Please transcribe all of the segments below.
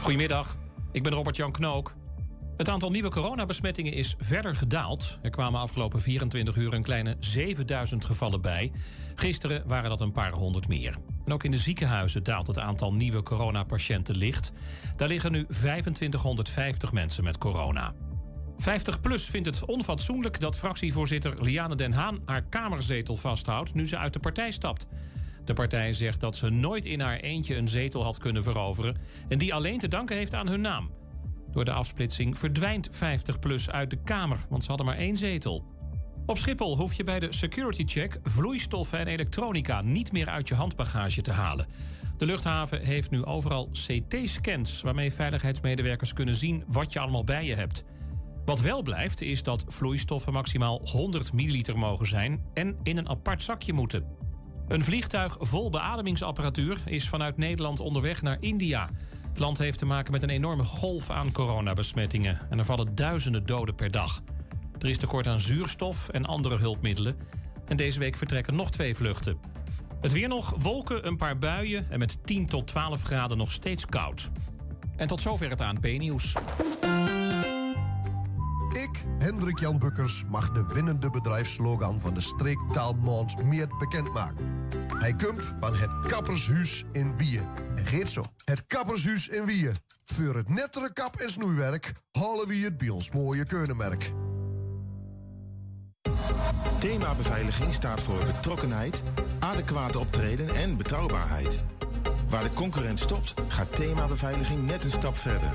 Goedemiddag, ik ben Robert-Jan Knook. Het aantal nieuwe coronabesmettingen is verder gedaald. Er kwamen afgelopen 24 uur een kleine 7000 gevallen bij. Gisteren waren dat een paar honderd meer. En ook in de ziekenhuizen daalt het aantal nieuwe coronapatiënten licht. Daar liggen nu 2550 mensen met corona. 50PLUS vindt het onfatsoenlijk dat fractievoorzitter Liane den Haan haar kamerzetel vasthoudt nu ze uit de partij stapt. De partij zegt dat ze nooit in haar eentje een zetel had kunnen veroveren en die alleen te danken heeft aan hun naam. Door de afsplitsing verdwijnt 50PLUS uit de Kamer, want ze hadden maar één zetel. Op Schiphol hoef je bij de security check vloeistoffen en elektronica niet meer uit je handbagage te halen. De luchthaven heeft nu overal CT-scans waarmee veiligheidsmedewerkers kunnen zien wat je allemaal bij je hebt. Wat wel blijft is dat vloeistoffen maximaal 100 milliliter mogen zijn en in een apart zakje moeten. Een vliegtuig vol beademingsapparatuur is vanuit Nederland onderweg naar India. Het land heeft te maken met een enorme golf aan coronabesmettingen en er vallen duizenden doden per dag. Er is tekort aan zuurstof en andere hulpmiddelen. En deze week vertrekken nog twee vluchten. Het weer nog, wolken, een paar buien en met 10 tot 12 graden nog steeds koud. En tot zover het ANP-nieuws. Ik, Hendrik Jan Bukkers, mag de winnende bedrijfslogan van de streektaalmond meer bekendmaken. Hij komt van het Kappershuis in Wien. En geet zo. Het Kappershuis in Wien. Voor het nettere kap- en snoeiwerk halen we het bij ons mooie keunenmerk. Thema beveiliging staat voor betrokkenheid, adequate optreden en betrouwbaarheid. Waar de concurrent stopt, gaat thema beveiliging net een stap verder.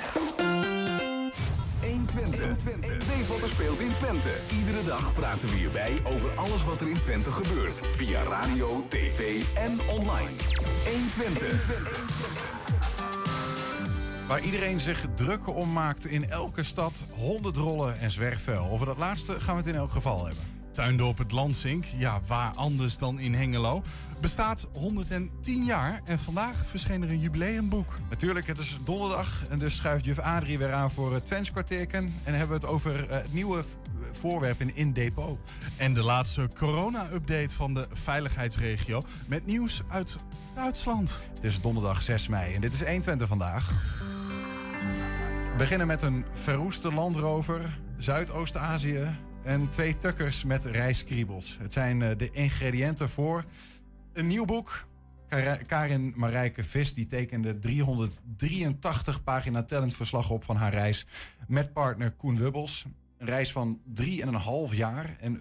120. Weet wat er speelt in Twente. Iedere dag praten we hierbij over alles wat er in Twente gebeurt. Via radio, tv en online. 120. Waar iedereen zich druk om maakt in elke stad, honderdrollen en zwerfvuil. Over dat laatste gaan we het in elk geval hebben. Tuindorp het Lansink, ja waar anders dan in Hengelo, bestaat 110 jaar en vandaag verscheen er een jubileumboek. Natuurlijk, het is donderdag en dus schuift juf Adrie weer aan voor het Twents kwartierken en hebben we het over uh, het nieuwe voorwerp in In Depot. En de laatste corona-update van de veiligheidsregio met nieuws uit Duitsland. Het is donderdag 6 mei en dit is 120 vandaag. We beginnen met een verroeste landrover, Zuidoost-Azië en twee tukkers met rijskriebels. Het zijn uh, de ingrediënten voor een nieuw boek. Karin Marijke Vis die tekende 383 pagina tellend verslag op van haar reis met partner Koen Wubbels. Een reis van 3,5 jaar en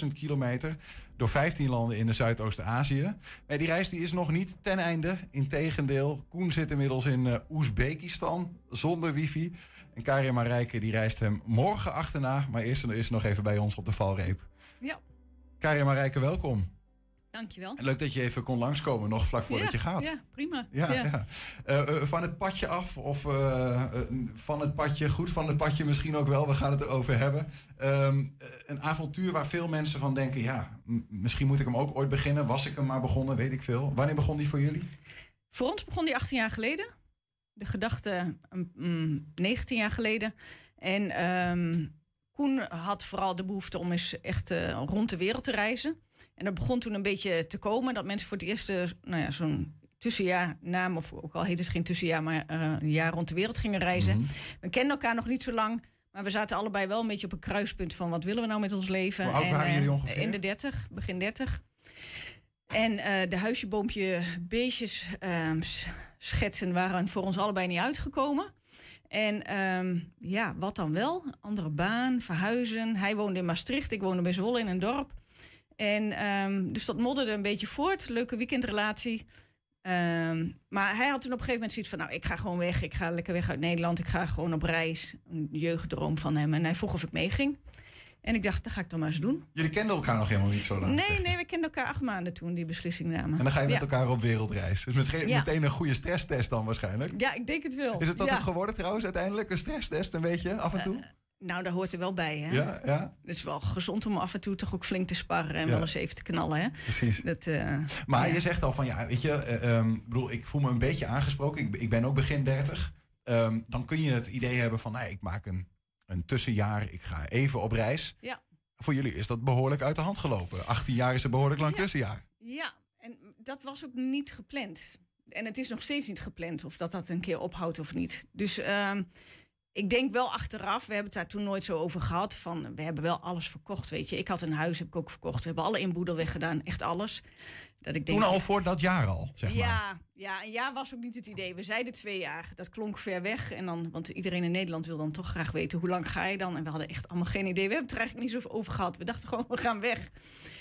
75.000 kilometer door 15 landen in de Zuidoost-Azië. Maar die reis die is nog niet ten einde. Integendeel, Koen zit inmiddels in uh, Oezbekistan zonder wifi. En Karin Marijke die reist hem morgen achterna. Maar eerst is nog even bij ons op de valreep. Ja. Karin Marijke, welkom. Dankjewel. Leuk dat je even kon langskomen, nog vlak voordat ja, je gaat. Ja, prima. Ja, ja. ja. Uh, uh, van het padje af of uh, van het padje, goed van het padje misschien ook wel, we gaan het erover hebben. Um, een avontuur waar veel mensen van denken, ja, misschien moet ik hem ook ooit beginnen. Was ik hem maar begonnen, weet ik veel. Wanneer begon die voor jullie? Voor ons begon die 18 jaar geleden. De gedachte um, 19 jaar geleden. En um, Koen had vooral de behoefte om eens echt rond de wereld te reizen. En dat begon toen een beetje te komen dat mensen voor het eerst nou ja, zo'n tussenjaar naam, of ook al heet het geen tussenjaar, maar uh, een jaar rond de wereld gingen reizen. Mm-hmm. We kenden elkaar nog niet zo lang, maar we zaten allebei wel een beetje op een kruispunt van wat willen we nou met ons leven. Hoe oud en, waren jullie ongeveer? In de 30, begin 30. En de huisje, boompje, beestjes schetsen waren voor ons allebei niet uitgekomen. En um, ja, wat dan wel? Andere baan, verhuizen. Hij woonde in Maastricht, ik woonde bij Zwolle in een dorp. En um, dus dat modderde een beetje voort. Leuke weekendrelatie. Um, maar hij had toen op een gegeven moment zoiets van... nou, ik ga gewoon weg. Ik ga lekker weg uit Nederland. Ik ga gewoon op reis. Een jeugddroom van hem. En hij vroeg of ik meeging. En ik dacht, dat ga ik dan maar eens doen. Jullie kenden elkaar nog helemaal niet zo lang? Nee, nee, we kenden elkaar acht maanden toen die beslissing namen. En dan ga je met ja. elkaar op wereldreis. Dus misschien ja. meteen een goede stresstest dan waarschijnlijk. Ja, ik denk het wel. Is het dat ja. ook geworden trouwens uiteindelijk? Een stresstest een beetje, af en toe? Uh, Nou, daar hoort er wel bij, hè? Ja, ja, Het is wel gezond om af en toe toch ook flink te sparren en Ja. wel eens even te knallen, hè? precies. Dat, eh, Maar ja. je zegt al van ja, weet je, eh, ehm, ik bedoel, ik voel me een beetje aangesproken. Ik, ik ben ook begin 30. Ehm, dan kun je het idee hebben van, nee, ik maak een, een tussenjaar, ik ga even op reis. Ja. Voor jullie is dat behoorlijk uit de hand gelopen. 18 jaar is een behoorlijk lang Ja. tussenjaar. Ja, en dat was ook niet gepland. En het is nog steeds niet gepland of dat dat een keer ophoudt of niet. Dus ehm, ik denk wel achteraf, we hebben het daar toen nooit zo over gehad. Van we hebben wel alles verkocht, weet je. Ik had een huis, heb ik ook verkocht. We hebben alle inboedel weggedaan, echt alles. Dat ik denk, Toen al voor dat jaar al, zeg maar. ja, ja, een jaar was ook niet het idee. We zeiden twee jaar. Dat klonk ver weg. En dan, want iedereen in Nederland wil dan toch graag weten hoe lang ga je dan. En we hadden echt allemaal geen idee. We hebben het er eigenlijk niet zo over gehad. We dachten gewoon, we gaan weg.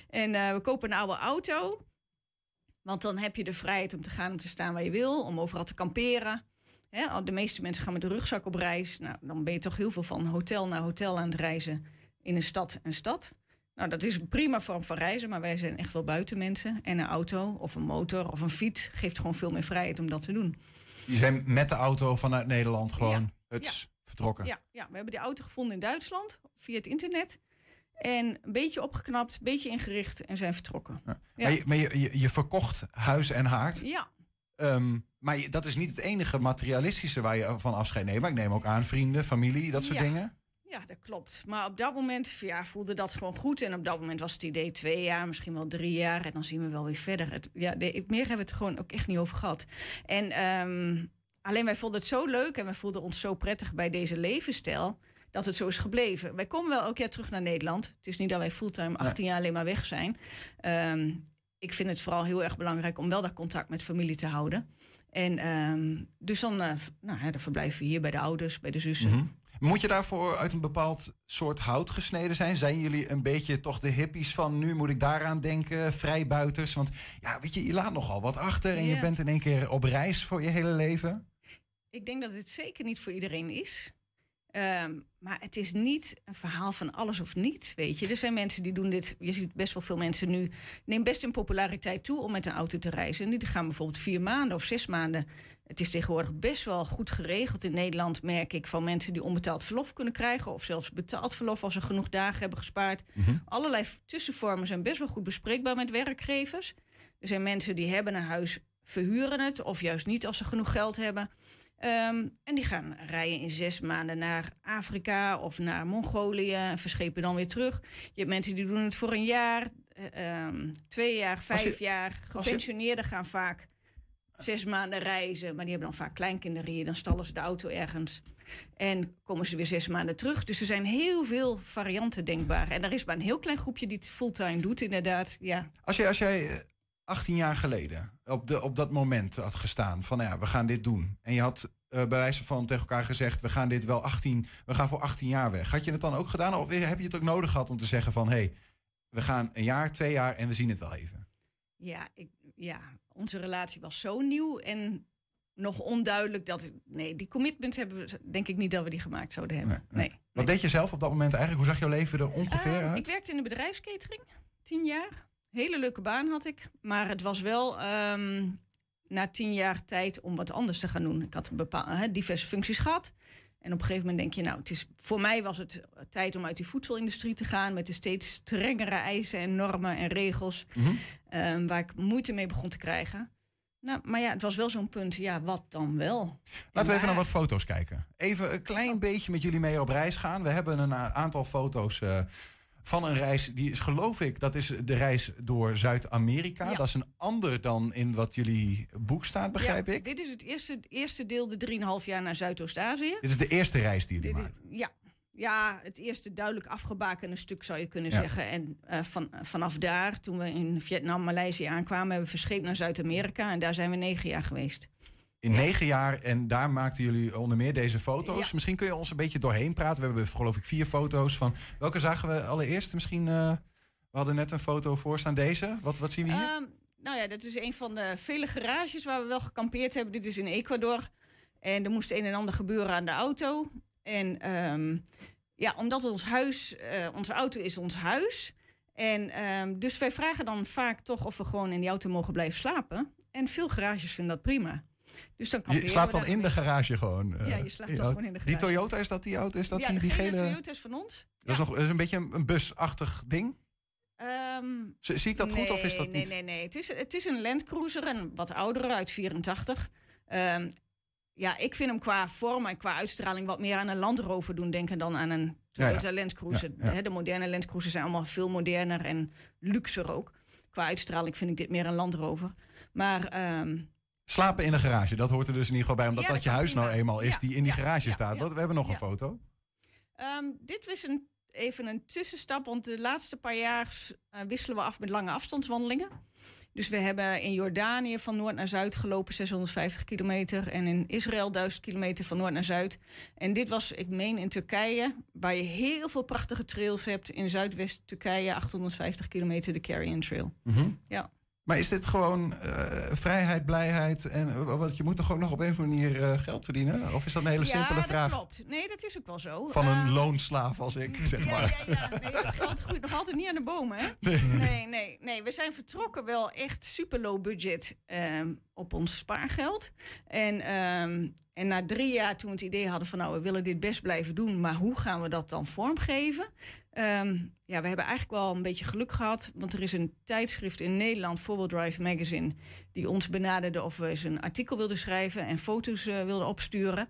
En eh, we kopen een oude auto. Want dan heb je de vrijheid om te gaan, om te staan waar je wil. Om overal te kamperen. Hè, de meeste mensen gaan met de rugzak op reis. Nou, dan ben je toch heel veel van hotel naar hotel aan het reizen. In een stad en stad. Nou, dat is een prima vorm van reizen, maar wij zijn echt wel buitenmensen. En een auto of een motor of een fiets geeft gewoon veel meer vrijheid om dat te doen. Je zijn met de auto vanuit Nederland gewoon Ja. vertrokken. Ja, ja, we hebben die auto gevonden in Duitsland via het internet. En een beetje opgeknapt, een beetje ingericht en zijn vertrokken. Ja. Maar, je, maar je, je, je verkocht huis en haard. Ja, Ehm, maar je- dat is niet het enige materialistische waar je van afscheid neemt. Maar ik neem ook aan vrienden, familie, dat soort Ja. dingen. ja, dat klopt. Maar op dat moment ja, voelde dat gewoon goed. En op dat moment was het idee twee jaar, misschien wel drie jaar. En dan zien we wel weer verder. Het, ja, de, meer hebben we het gewoon ook echt niet over gehad. En ehm, alleen wij vonden het zo leuk en we voelden ons zo prettig bij deze levensstijl. Dat het zo is gebleven. Wij komen wel elk jaar terug naar Nederland. Het is niet dat wij fulltime 18 jaar alleen maar weg zijn. Ehm, ik vind het vooral heel erg belangrijk om wel dat contact met familie te houden. En ehm, dus dan, v- nou, ja, dan verblijven we hier bij de ouders, bij de zussen. Mhm. Moet je daarvoor uit een bepaald soort hout gesneden zijn? Zijn jullie een beetje toch de hippies van nu moet ik daaraan denken, vrijbuiters? Want ja, weet je, je laat nogal wat achter en je bent in één keer op reis voor je hele leven. Ik denk dat het zeker niet voor iedereen is. Ehm, maar het is niet een verhaal van alles of niets, weet je. Er zijn mensen die doen dit... Je ziet best wel veel mensen nu... neem best in populariteit toe om met een auto te reizen. En die gaan bijvoorbeeld vier maanden of zes maanden. Het is tegenwoordig best wel goed geregeld in Nederland, merk ik... van mensen die onbetaald verlof kunnen krijgen... of zelfs betaald verlof als ze genoeg dagen hebben gespaard. Allerlei tussenvormen zijn best wel goed bespreekbaar met werkgevers. Er zijn mensen die hebben een huis, verhuren het... of juist niet als ze genoeg geld hebben... Ehm, en die gaan rijden in zes maanden naar Afrika of naar Mongolië en verschepen dan weer terug. Je hebt mensen die doen het voor een jaar, eh, ehm, twee jaar, vijf je- jaar. Gepensioneerden gaan vaak zes maanden reizen, maar die hebben dan vaak kleinkinderen hier. Dan stallen ze de auto ergens en komen ze weer zes maanden terug. Dus er zijn heel veel varianten denkbaar. En er is maar een heel klein groepje die het fulltime doet, inderdaad. Ja, Als, je, als jij eh, 18 jaar geleden op, de, op dat moment had gestaan van nou ja, we gaan dit doen. En je had eh, bij wijze van tegen elkaar gezegd, we gaan dit wel 18, we gaan voor 18 jaar weg. Had je het dan ook gedaan? Of heb je het ook nodig gehad om te zeggen van hé, hey, we gaan een jaar, twee jaar en we zien het wel even? Ja, ik, ja, onze relatie was zo nieuw en nog onduidelijk dat... Nee, die commitment hebben we, denk ik niet dat we die gemaakt zouden hebben. Nee, Nee. nee. Wat deed je zelf op dat moment eigenlijk? Hoe zag jouw leven er ongeveer Eh, uit? ik werkte in de bedrijfskatering, tien jaar. Hele leuke baan had ik. Maar het was wel ehm, na tien jaar tijd om wat anders te gaan doen. Ik had bepaalde, diverse functies gehad. En op een gegeven moment denk je, nou, het is, voor mij was het tijd om uit die voedselindustrie te gaan... met de steeds strengere eisen en normen en regels... Mhm. ehm, waar ik moeite mee begon te krijgen. Nou, maar ja, het was wel zo'n punt, ja, wat dan wel? Laten we En even naar wat foto's kijken. Even een klein beetje met jullie mee op reis gaan. We hebben een aantal foto's eh, van een reis. Die is geloof ik, dat is de reis door Zuid-Amerika. Ja. Dat is een ander dan in wat jullie boek staat, begrijp Ja, ik. Dit is het eerste, eerste deel, de 3,5 jaar naar Zuidoost-Azië. Dit is de eerste reis die jullie is- ja. ja, het eerste duidelijk afgebakende stuk zou je kunnen Ja. zeggen. En eh, van, vanaf daar, toen we in Vietnam, Maleisië aankwamen, hebben we verscheept naar Zuid-Amerika. En daar zijn we negen jaar geweest. In negen jaar en daar maakten jullie onder meer deze foto's. Ja. Misschien kun je ons een beetje doorheen praten. We hebben geloof ik vier foto's van. Welke zagen we allereerst? Misschien, eh, we hadden net een foto voor staan. Deze. Wat, wat zien we hier? Ehm, nou ja, dat is een van de vele garages waar we wel gekampeerd hebben. Dit is in Ecuador. En er moest een en ander gebeuren aan de auto. En ehm, ja, omdat ons huis, eh, onze auto is ons huis. En ehm, dus wij vragen dan vaak toch of we gewoon in die auto mogen blijven slapen. En veel garages vinden dat prima. Dus dan Je slaapt dan in de garage gewoon. eh, Ja, je slaapt die dan auto. gewoon in de Die garage. Toyota, is dat die auto? Is dat ja, die, die gele gele... Toyota is van ons. Dat is, nog, is een beetje een, busachtig ding. Ehm, Zie ik dat goed of is nee, dat nee, niet? Nee, nee, Het is, het is een Land Cruiser, een wat oudere uit 84. Ehm, ja, ik vind hem qua vorm en qua uitstraling wat meer aan een Land Rover doen denken dan aan een Ja, Toyota Land Cruiser. Ja, ja. Hè, de moderne Land Cruisers zijn allemaal veel moderner en luxer ook. Qua uitstraling vind ik dit meer een Land Rover. Maar ehm, Slapen in de garage, dat hoort er dus in ieder geval bij. Omdat Ja, dat dat je huis nou eenmaal is die in die garage staat. Wat- We hebben nog een foto. Ehm, dit was een, even een tussenstap, want de laatste paar jaar eh, wisselen we af met lange afstandswandelingen. Dus we hebben in Jordanië van noord naar zuid gelopen 650 kilometer. En in Israël 1000 kilometer van noord naar zuid. En dit was, ik meen, in Turkije, waar je heel veel prachtige trails hebt. In Zuidwest-Turkije 850 kilometer de Carrion Trail. Mhm. Ja. Maar is dit gewoon eh, vrijheid, blijheid en eh, wat je moet toch ook nog op een of andere manier eh, geld verdienen? Of is dat een hele simpele ja, vraag dat klopt. Nee, dat is ook wel zo. van een Eh, loonslaaf als ik, zeg Ja, maar? ja, ja. Nee, dat geld groeit nog altijd niet aan de bomen, hè? Nee. Nee, nee, nee. We zijn vertrokken wel echt super low budget ehm, op ons spaargeld. En, ehm, en na drie jaar toen we het idee hadden van... nou, we willen dit best blijven doen... maar hoe gaan we dat dan vormgeven? Ehm, ja, we hebben eigenlijk wel een beetje geluk gehad... want er is een tijdschrift in Nederland, Forward Drive Magazine... die ons benaderde of we eens een artikel wilden schrijven... en foto's eh, wilden opsturen.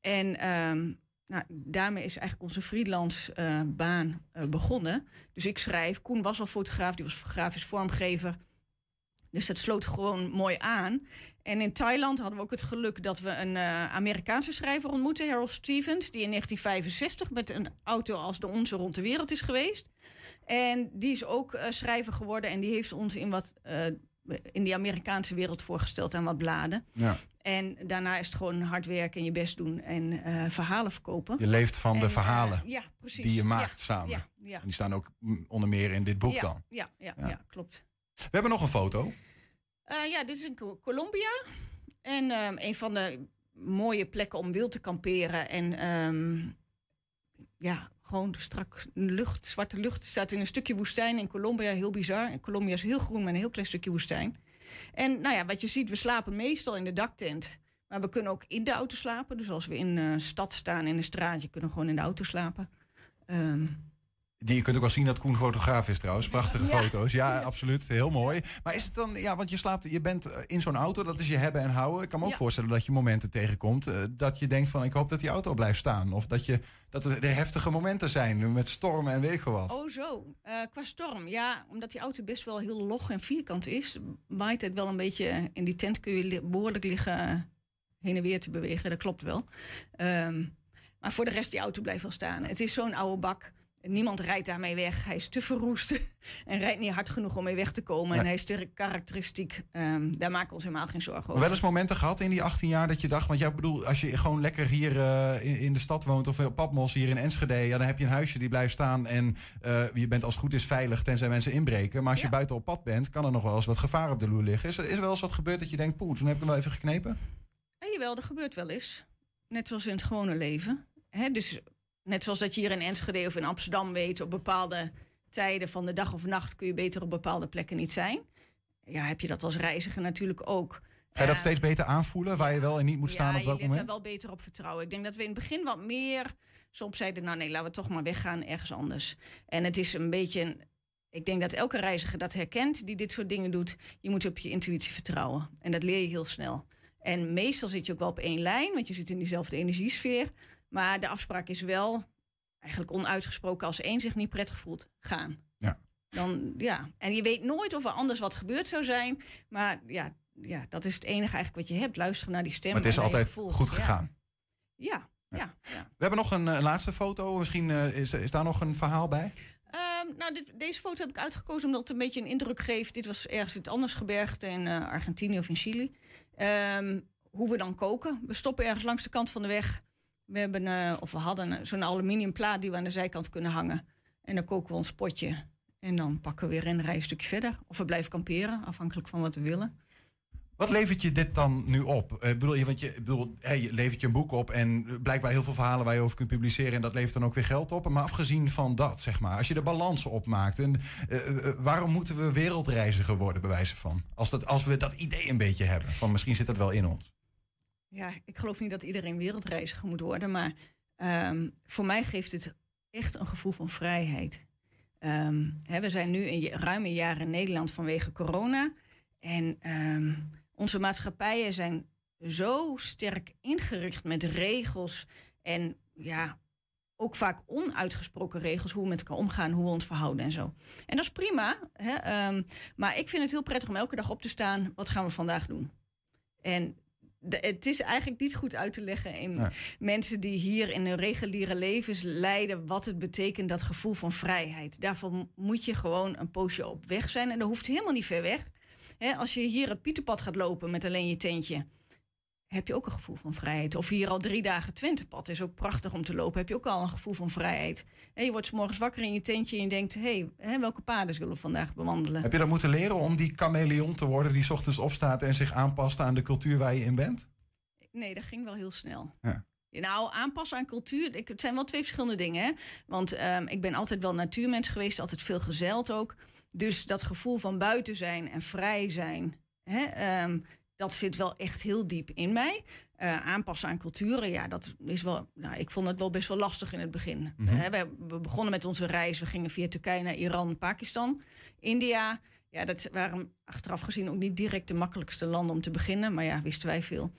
En... ehm, nou, daarmee is eigenlijk onze freelance eh, baan eh, begonnen. Dus ik schrijf. Koen was al fotograaf, die was grafisch vormgever. Dus dat sloot gewoon mooi aan. En in Thailand hadden we ook het geluk dat we een eh, Amerikaanse schrijver ontmoetten, Harold Stevens, die in 1965 met een auto als de onze rond de wereld is geweest. En die is ook eh, schrijver geworden en die heeft ons in wat eh, in die Amerikaanse wereld voorgesteld aan wat bladen. Ja. En daarna is het gewoon hard werken en je best doen en verhalen verkopen. Je leeft van de En, verhalen ja, precies. die je Ja, maakt samen. Ja, ja. En die staan ook onder meer in dit boek ja, dan. Ja, ja, Ja. ja. klopt. We hebben nog een foto. Eh, ja, dit is in Co- Colombia. En ehm, een van de mooie plekken om wild te kamperen. En ehm, ja, gewoon strak lucht, zwarte lucht. Er staat in een stukje woestijn in Colombia, heel bizar. En Colombia is heel groen met een heel klein stukje woestijn. En nou ja, wat je ziet, we slapen meestal in de daktent. Maar we kunnen ook in de auto slapen. Dus als we in de stad staan, in een straatje, kunnen we gewoon in de auto slapen. Ehm, Die, je kunt ook wel zien dat Koen fotograaf is trouwens. Prachtige Ja. foto's. Ja, absoluut. Heel mooi. Maar is het dan, ja, want je slaapt, je bent eh, in zo'n auto, dat is je hebben en houden. Ik kan me ook voorstellen dat je momenten tegenkomt eh, dat je denkt van ik hoop dat die auto blijft staan. Of dat, je, dat er heftige momenten zijn met stormen en weet ik wat. Oh, zo. Eh, qua storm. Ja, omdat die auto best wel heel log en vierkant is, waait het wel een beetje. In die tent kun je li- behoorlijk liggen heen en weer te bewegen. Dat klopt wel. Ehm, maar voor de rest, die auto blijft wel staan. Het is zo'n oude bak. Niemand rijdt daarmee weg. Hij is te verroest en rijdt niet hard genoeg om mee weg te komen. Nee. En hij is te karakteristiek. Ehm, daar maken we ons helemaal geen zorgen over. Wel eens momenten gehad in die 18 jaar dat je dacht, want jij bedoel, als je gewoon lekker hier eh, in, in de stad woont of op Padmos hier in Enschede, ja, dan heb je een huisje die blijft staan en eh, je bent als het goed is veilig tenzij mensen inbreken. Maar als je buiten op pad bent, kan er nog wel eens wat gevaar op de loer liggen. Is er, is er wel eens wat gebeurd dat je denkt, poeh, toen heb ik hem wel even geknepen? Ja, jawel, dat gebeurt wel eens. Net zoals in het gewone leven. Dus net zoals dat je hier in Enschede of in Amsterdam weet... op bepaalde tijden van de dag of nacht... kun je beter op bepaalde plekken niet zijn. Ja, heb je dat als reiziger natuurlijk ook. Ga je dat Eh, steeds beter aanvoelen, waar je wel en niet moet staan ja, op welk je leert daar moment? wel beter op vertrouwen. Ik denk dat we in het begin wat meer soms zeiden... nou nee, laten we toch maar weggaan ergens anders. En het is een beetje... ik denk dat elke reiziger dat herkent die dit soort dingen doet. Je moet op je intuïtie vertrouwen. En dat leer je heel snel. En meestal zit je ook wel op één lijn, want je zit in diezelfde energiesfeer. Maar de afspraak is wel, eigenlijk onuitgesproken, als één zich niet prettig voelt, gaan. Ja. Dan, ja. En je weet nooit of er anders wat gebeurd zou zijn. Maar ja, ja, dat is het enige eigenlijk wat je hebt. Luisteren naar die stem. Maar het is altijd goed gegaan. Ja, ja, ja. We hebben nog een eh, laatste foto. Misschien eh, is, is daar nog een verhaal bij? Ehm, nou, dit, deze foto heb ik uitgekozen omdat het een beetje een indruk geeft. Dit was ergens in het anders gebergte in eh, Argentinië of in Chili. Ehm, hoe we dan koken. We stoppen ergens langs de kant van de weg. We hebben, eh, of we hadden eh, zo'n aluminium plaat die we aan de zijkant kunnen hangen. En dan koken we ons potje. En dan pakken we weer een rij een stukje verder. Of we blijven kamperen, afhankelijk van wat we willen. Wat levert je dit dan nu op? Eh, bedoel je, want je, bedoel, hey, je levert je een boek op en blijkbaar heel veel verhalen waar je over kunt publiceren en dat levert dan ook weer geld op. Maar afgezien van dat, zeg maar, als je de balans opmaakt, en, waarom moeten we wereldreiziger worden, bij wijze van? Als, dat, als we dat idee een beetje hebben, van misschien zit dat wel in ons. Ja, ik geloof niet dat iedereen wereldreiziger moet worden, maar ehm, voor mij geeft het echt een gevoel van vrijheid. Ehm, hè, we zijn nu een ruim een jaar in Nederland vanwege corona. En ehm, onze maatschappijen zijn zo sterk ingericht met regels en ja, ook vaak onuitgesproken regels hoe we met elkaar omgaan, hoe we ons verhouden en zo. En dat is prima. Hè? Maar ik vind het heel prettig om elke dag op te staan. Wat gaan we vandaag doen? En het is eigenlijk niet goed uit te leggen in mensen die hier in hun reguliere levens leiden, wat het betekent, dat gevoel van vrijheid. Daarvoor moet je gewoon een poosje op weg zijn. En dat hoeft helemaal niet ver weg. als je hier het Pieterpad gaat lopen met alleen je tentje, heb je ook een gevoel van vrijheid. Of hier al drie dagen Twentepad is ook prachtig om te lopen. Heb je ook al een gevoel van vrijheid. En je wordt s morgens wakker in je tentje en je denkt... hé, hey, welke paden zullen we vandaag bewandelen? Heb je dat moeten leren om die chameleon te worden... die ochtends opstaat en zich aanpast aan de cultuur waar je in bent? Nee, dat ging wel heel snel. Ja. Nou, aanpassen aan cultuur, het zijn wel twee verschillende dingen. Hè? Want ehm, ik ben altijd wel natuurmens geweest, altijd veel gezeild ook. Dus dat gevoel van buiten zijn en vrij zijn... Hè, ehm, dat zit wel echt heel diep in mij. Uh, aanpassen aan culturen, ja, dat is wel. Nou, ik vond het wel best wel lastig in het begin. Mhm. we, we, begonnen met onze reis. We gingen via Turkije naar Iran, Pakistan, India. Ja, dat waren achteraf gezien ook niet direct de makkelijkste landen om te beginnen. Maar ja, wisten wij veel.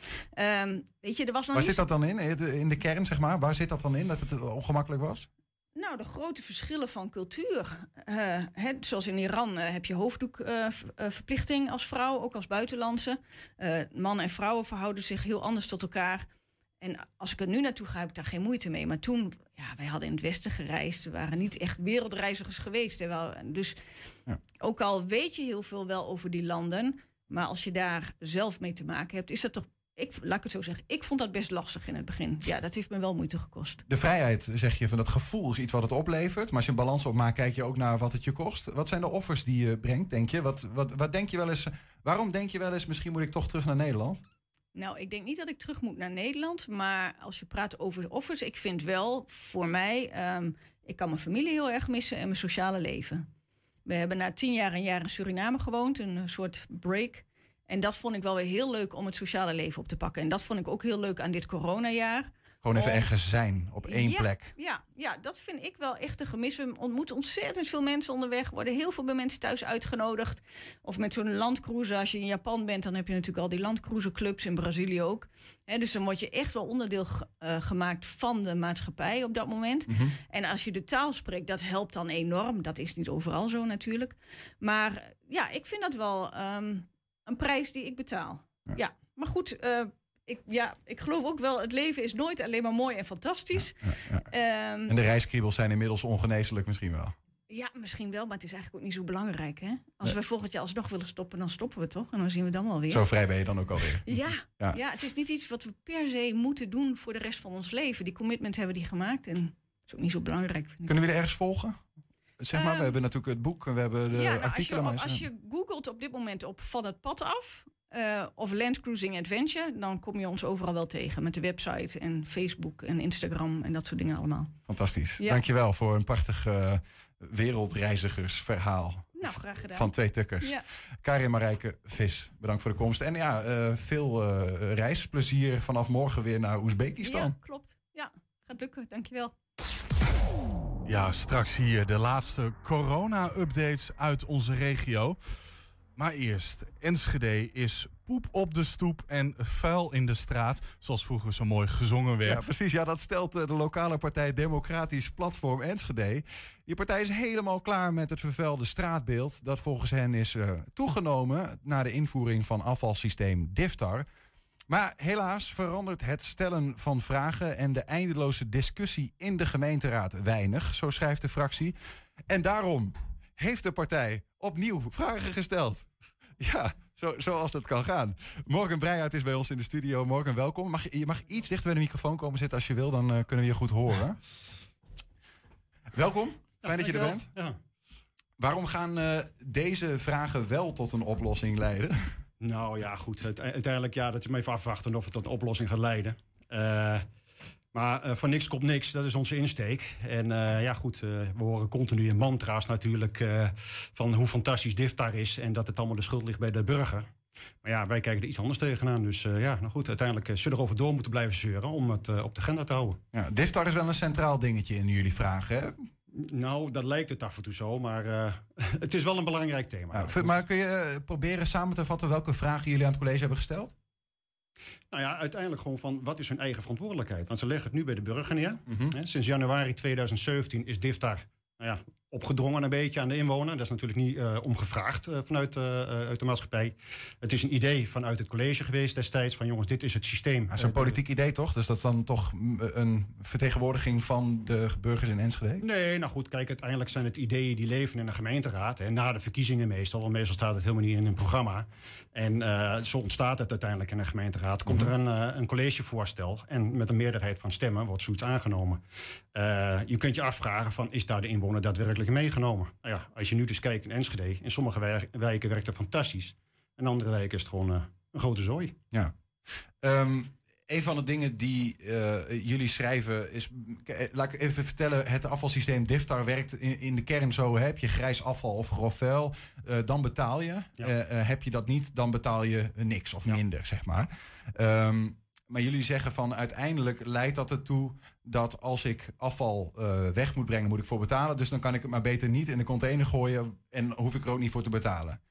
Um, weet je, er was nog Waar zit dat dan in? In de kern, zeg maar. Waar zit dat dan in dat het ongemakkelijk was? Nou, de grote verschillen van cultuur. Uh, zoals in Iran uh, heb je hoofddoekverplichting uh, als vrouw, ook als buitenlandse. mannen en vrouwen verhouden zich heel anders tot elkaar. En als ik er nu naartoe ga, heb ik daar geen moeite mee. Maar toen, ja, wij hadden in het Westen gereisd. We waren niet echt wereldreizigers geweest. Hè. Dus ja. ook al weet je heel veel wel over die landen. Maar als je daar zelf mee te maken hebt, is dat toch ik, laat ik het zo zeggen, ik vond dat best lastig in het begin. Ja, dat heeft me wel moeite gekost. De vrijheid, zeg je, van dat gevoel is iets wat het oplevert. Maar als je een balans opmaakt, kijk je ook naar wat het je kost. Wat zijn de offers die je brengt, denk je? Wat, wat, wat denk je wel eens, waarom denk je wel eens, misschien moet ik toch terug naar Nederland? Nou, ik denk niet dat ik terug moet naar Nederland. Maar als je praat over offers, ik vind wel voor mij, um, ik kan mijn familie heel erg missen en mijn sociale leven. We hebben na tien jaar een jaar in Suriname gewoond, een soort break. En dat vond ik wel weer heel leuk om het sociale leven op te pakken. En dat vond ik ook heel leuk aan dit coronajaar. Gewoon even ergens zijn, op één plek. Ja, ja, dat vind ik wel echt een gemis. We ontmoeten ontzettend veel mensen onderweg. worden heel veel bij mensen thuis uitgenodigd. Of met zo'n landcruiser. Als je in Japan bent, dan heb je natuurlijk al die landcruiserclubs. In Brazilië ook. dus dan word je echt wel onderdeel uh, gemaakt van de maatschappij op dat moment. Mhm. En als je de taal spreekt, dat helpt dan enorm. Dat is niet overal zo natuurlijk. Maar ja, ik vind dat wel... Ehm, een prijs die ik betaal. Ja, maar goed, uh, ik, ja, ik geloof ook wel, het leven is nooit alleen maar mooi en fantastisch. Ja, ehm, en de reiskriebels zijn inmiddels ongeneeslijk misschien wel. Ja, misschien wel, maar het is eigenlijk ook niet zo belangrijk. Hè? Als we volgend jaar alsnog willen stoppen, dan stoppen we toch? En dan zien we dan wel weer. Zo vrij ben je dan ook alweer. Ja, ja. ja, het is niet iets wat we per se moeten doen voor de rest van ons leven. Die commitment hebben die gemaakt en dat is ook niet zo belangrijk. Vind ik. Kunnen we er ergens volgen? Zeg maar, we ehm, hebben natuurlijk het boek en we hebben de ja, nou, artikelen. Als je, als je googelt op dit moment op Van het Pad af... Uh, of Land Cruising Adventure, dan kom je ons overal wel tegen. Met de website en Facebook en Instagram en dat soort dingen allemaal. Fantastisch. Ja. Dankjewel voor een prachtig uh, wereldreizigersverhaal. Nou, graag gedaan. Van twee tukkers. Ja. Karin Marijke Vis, bedankt voor de komst. En ja, uh, veel reisplezier vanaf morgen weer naar Oezbekistan. Ja, klopt. Ja, gaat lukken. Dankjewel. Ja, straks hier de laatste corona-updates uit onze regio. Maar eerst, Enschede is poep op de stoep en vuil in de straat. Zoals vroeger zo mooi gezongen werd. Ja, precies. Ja, dat stelt eh, de lokale partij Democratisch Platform Enschede. Die partij is helemaal klaar met het vervuilde straatbeeld. Dat volgens hen is uh, toegenomen na de invoering van afvalsysteem DIFTAR. Maar helaas verandert het stellen van vragen en de eindeloze discussie in de gemeenteraad weinig, zo schrijft de fractie. En daarom heeft de partij opnieuw vragen gesteld. Ja, zo, zoals dat kan gaan. Morgen Breijuit is bij ons in de studio. Morgen welkom. Mag, je mag iets dichter bij de microfoon komen zitten als je wil, dan uh, kunnen we je goed horen. Welkom, fijn dat je er bent. Ja. Waarom gaan uh, deze vragen wel tot een oplossing leiden? Nou ja, goed. Uiteindelijk ja, dat je maar even afwachten of het tot een oplossing gaat leiden. Uh, maar uh, van niks komt niks, dat is onze insteek. En uh, ja, goed, we horen continu in mantra's natuurlijk van hoe fantastisch DIFTAR is en dat het allemaal de schuld ligt bij de burger. Maar ja, wij kijken er iets anders tegenaan. Dus eh, ja, nou goed, uiteindelijk zullen we erover door moeten blijven zeuren om het op de agenda te houden. Ja, DIFTAR is wel een centraal dingetje in jullie vragen, hè? Nou, dat lijkt het af en toe zo, maar het is wel een belangrijk thema. Ja, maar kun je proberen samen te vatten welke vragen jullie aan het college hebben gesteld? Nou ja, uiteindelijk gewoon van wat is hun eigen verantwoordelijkheid? Want ze leggen het nu bij de burger neer. Mm -hmm. Sinds januari 2017 is DIFTAR nou ja, opgedrongen een beetje aan de inwoner. Dat is natuurlijk niet uh, omgevraagd uh, vanuit uh, uit de maatschappij. Het is een idee vanuit het college geweest destijds van jongens, dit is het systeem. Dat is een politiek idee toch? Dus dat is dan toch een vertegenwoordiging van de burgers in Enschede? Nee, nou goed, kijk, uiteindelijk zijn het ideeën die leven in de gemeenteraad. En na de verkiezingen meestal, want meestal staat het helemaal niet in een programma. En zo ontstaat het uiteindelijk in de gemeenteraad. Komt er een, een collegevoorstel en met een meerderheid van stemmen wordt zoiets aangenomen. je kunt je afvragen van, is daar de inwoner daadwerkelijk meegenomen? Nou ja, als je nu dus kijkt in Enschede, in sommige wijken werkt het fantastisch. En andere wijken is het gewoon uh, een grote zooi. Ja. Um, een van de dingen die uh, jullie schrijven is, laat ik even vertellen, het afvalsysteem DIFTAR werkt in, in de kern zo. Heb je grijs afval of grof vuil, uh, dan betaal je. Ja. heb je dat niet, dan betaal je niks of minder, zeg maar. Um, maar jullie zeggen van uiteindelijk leidt dat ertoe dat als ik afval uh, weg moet brengen, moet ik voor betalen. Dus dan kan ik het maar beter niet in de container gooien en hoef ik er ook niet voor te betalen.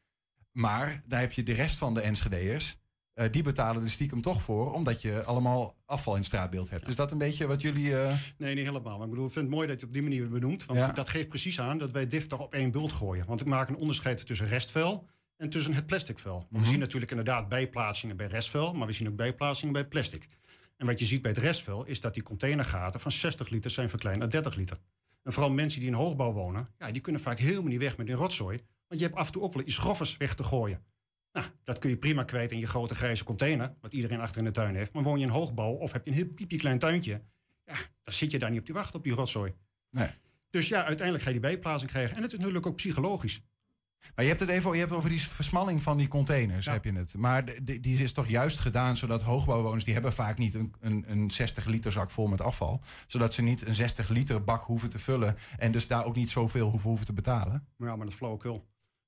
Maar daar heb je de rest van de Enschede'ers. Uh, die betalen er stiekem toch voor, omdat je allemaal afval in het straatbeeld hebt. Ja. Is dat een beetje wat jullie... Uh... Nee, niet helemaal. Maar ik bedoel, ik vind het mooi dat je het op die manier benoemt. Want ja. dat geeft precies aan dat wij DIF toch op één bult gooien. Want ik maak een onderscheid tussen restvuil en tussen het plastic vuil. Mm -hmm. We zien natuurlijk inderdaad bijplaatsingen bij restvuil, maar we zien ook bijplaatsingen bij plastic. En wat je ziet bij het restvuil is dat die containergaten van 60 liter zijn verkleind naar 30 liter. En vooral mensen die in hoogbouw wonen, ja, die kunnen vaak helemaal niet weg met hun rotzooi. Want je hebt af en toe ook wel iets groffers weg te gooien. Nou, dat kun je prima kwijt in je grote grijze container, wat iedereen achter in de tuin heeft. Maar woon je in hoogbouw of heb je een heel piepje tuintje, ja, dan zit je daar niet op die wacht op die rotzooi. Nee. Dus ja, uiteindelijk ga je die bijplaatsing krijgen. En het is natuurlijk ook psychologisch. Maar je hebt het even je hebt over die versmalling van die containers, ja. heb je het. Maar die, die is toch juist gedaan zodat hoogbouwwoners... die hebben vaak niet een, een, een 60 liter zak vol met afval. Zodat ze niet een 60 liter bak hoeven te vullen... en dus daar ook niet zoveel hoeven, hoeven te betalen. Ja, maar dat is flauwekul. Ik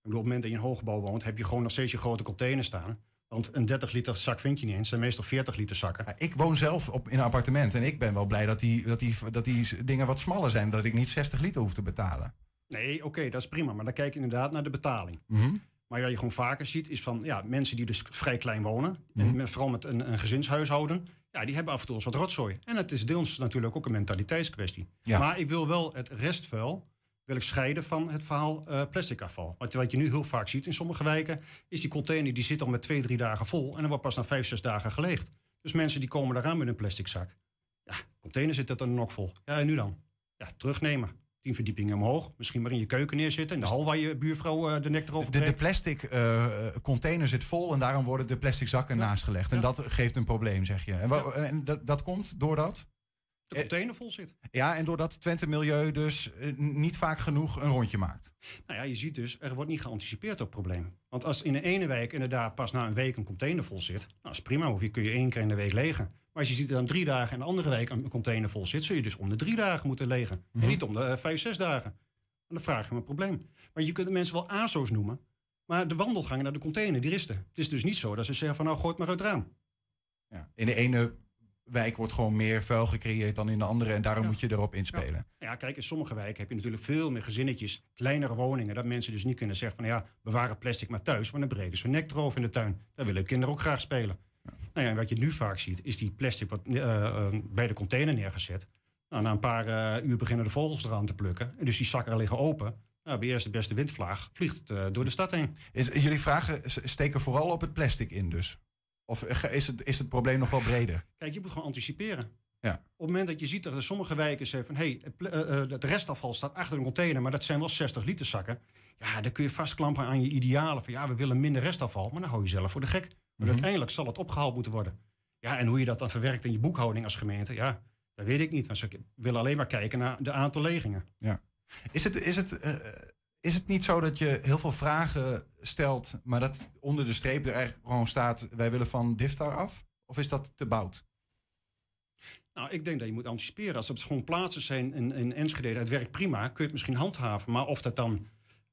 bedoel, op het moment dat je in hoogbouw woont... heb je gewoon nog steeds je grote container staan. Want een 30 liter zak vind je niet eens. Het zijn meestal 40 liter zakken. Ik woon zelf op, in een appartement. En ik ben wel blij dat die, dat, die, dat die dingen wat smaller zijn. Dat ik niet 60 liter hoef te betalen. Nee, oké, okay, dat is prima. Maar dan kijk je inderdaad naar de betaling. Mm -hmm. Maar wat je gewoon vaker ziet, is van ja, mensen die dus vrij klein wonen. Mm -hmm. En vooral met een, een, gezinshuishouden. Ja, die hebben af en toe eens wat rotzooi. En het is deels natuurlijk ook een mentaliteitskwestie. Ja. Maar ik wil wel het restvuil wil ik scheiden van het verhaal uh, plastic afval. Want wat je nu heel vaak ziet in sommige wijken... is die container die zit al met twee, drie dagen vol... en dan wordt pas na vijf, zes dagen geleegd. Dus mensen die komen eraan met een plastic zak. Ja, container zit er dan nog vol. Ja, en nu dan? Ja, terugnemen tien verdiepingen omhoog. Misschien maar in je keuken neerzitten. In de hal waar je buurvrouw uh, de nek erover de, de, plastic uh, container zit vol en daarom worden de plastic zakken ja. naastgelegd. En ja. dat geeft een probleem, zeg je. En, ja. en dat, dat komt doordat? De container vol zit. Ja, en doordat Twente Milieu dus uh, niet vaak genoeg een rondje maakt. Nou ja, je ziet dus, er wordt niet geanticipeerd op probleem. Want als in de ene week inderdaad pas na een week een container vol zit... Nou, is prima, of je kun je één keer in de week legen. Maar als je ziet dat dan drie dagen en de andere week een container vol zit... zul je dus om de drie dagen moeten legen. Mm -hmm. En niet om de uh, vijf, zes dagen. En dan vraag je me een probleem. Want je kunt de mensen wel ASO's noemen... maar de wandelgangen naar de container, die risten. Het is dus niet zo dat ze zeggen van nou, gooi het maar uit het raam. Ja, in de ene wijk wordt gewoon meer vuil gecreëerd dan in de andere. En daarom ja. moet je erop inspelen. Ja. ja. kijk, in sommige wijken heb je natuurlijk veel meer gezinnetjes, kleinere woningen. Dat mensen dus niet kunnen zeggen van ja, bewaren plastic maar thuis. Want dan breken ze hun nek erover in de tuin. Daar willen kinderen ook graag spelen. Nou ja, en wat je nu vaak ziet, is die plastic wat, uh, uh, bij de container neergezet. Nou, na een paar uh, uur beginnen de vogels eraan te plukken. En dus die zakken liggen open. Nou, bij eerst de beste windvlaag vliegt het door de stad heen. Is, jullie vragen steken vooral op het plastic in dus? Of is het, is het probleem nog wel breder? Kijk, je moet gewoon anticiperen. Ja. Op het moment dat je ziet dat er sommige wijken zeggen van... hé, hey, het restafval staat achter een container... maar dat zijn wel 60 liter zakken. Ja, dan kun je vastklampen aan je idealen van... ja, we willen minder restafval, maar dan hou je zelf voor de gek. Maar Mhm. uiteindelijk zal het opgehaald moeten worden. Ja, en hoe je dat dan verwerkt in je boekhouding als gemeente... ja, dat weet ik niet. Want ze willen alleen maar kijken naar de aantal legingen. Ja. Is het... Is het uh, is het niet zo dat je heel veel vragen stelt, maar dat onder de streep er eigenlijk gewoon staat: wij willen van Diftar af? Of is dat te bout? Nou, ik denk dat je moet anticiperen. Als er gewoon plaatsen zijn in, in Enschede, het werkt prima, kun je het misschien handhaven. Maar of dat dan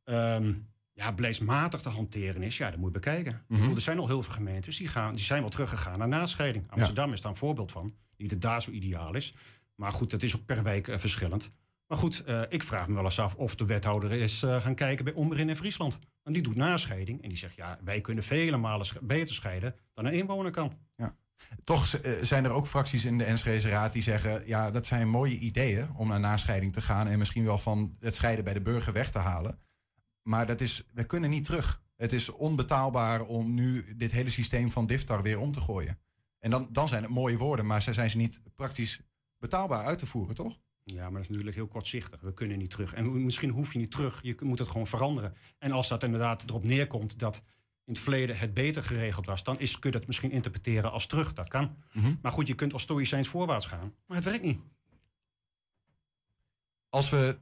um, ja, beleidsmatig te hanteren is, ja, dat moet je bekijken. Mhm. bedoel, er zijn al heel veel gemeentes die, gaan, die zijn wel teruggegaan naar nascheiding. Amsterdam is daar een voorbeeld van. Niet dat daar zo ideaal is. Maar goed, dat is ook per wijk eh, verschillend. Maar goed, eh, ik vraag me wel eens af of de wethouder is eh, gaan kijken bij Ommerin in Friesland. Want die doet nascheiding en die zegt, ja, wij kunnen vele malen beter scheiden dan een inwoner kan. Toch eh, zijn er ook fracties in de Enschedeze Raad die zeggen... ja, dat zijn mooie ideeën om naar nascheiding te gaan... en misschien wel van het scheiden bij de burger weg te halen. Maar dat is, we kunnen niet terug. Het is onbetaalbaar om nu dit hele systeem van DIFTAR weer om te gooien. En dan, dan zijn het mooie woorden, maar ze zijn ze niet praktisch betaalbaar uit te voeren, toch? Ja, maar dat is natuurlijk heel kortzichtig. We kunnen niet terug. En misschien hoef je niet terug. Je moet het gewoon veranderen. En als dat inderdaad erop neerkomt dat in het verleden het beter geregeld was, dan is, kun je dat misschien interpreteren als terug. Dat kan. Mhm. Maar goed, je kunt wel stoïcijns voorwaarts gaan. Maar het werkt niet. Als we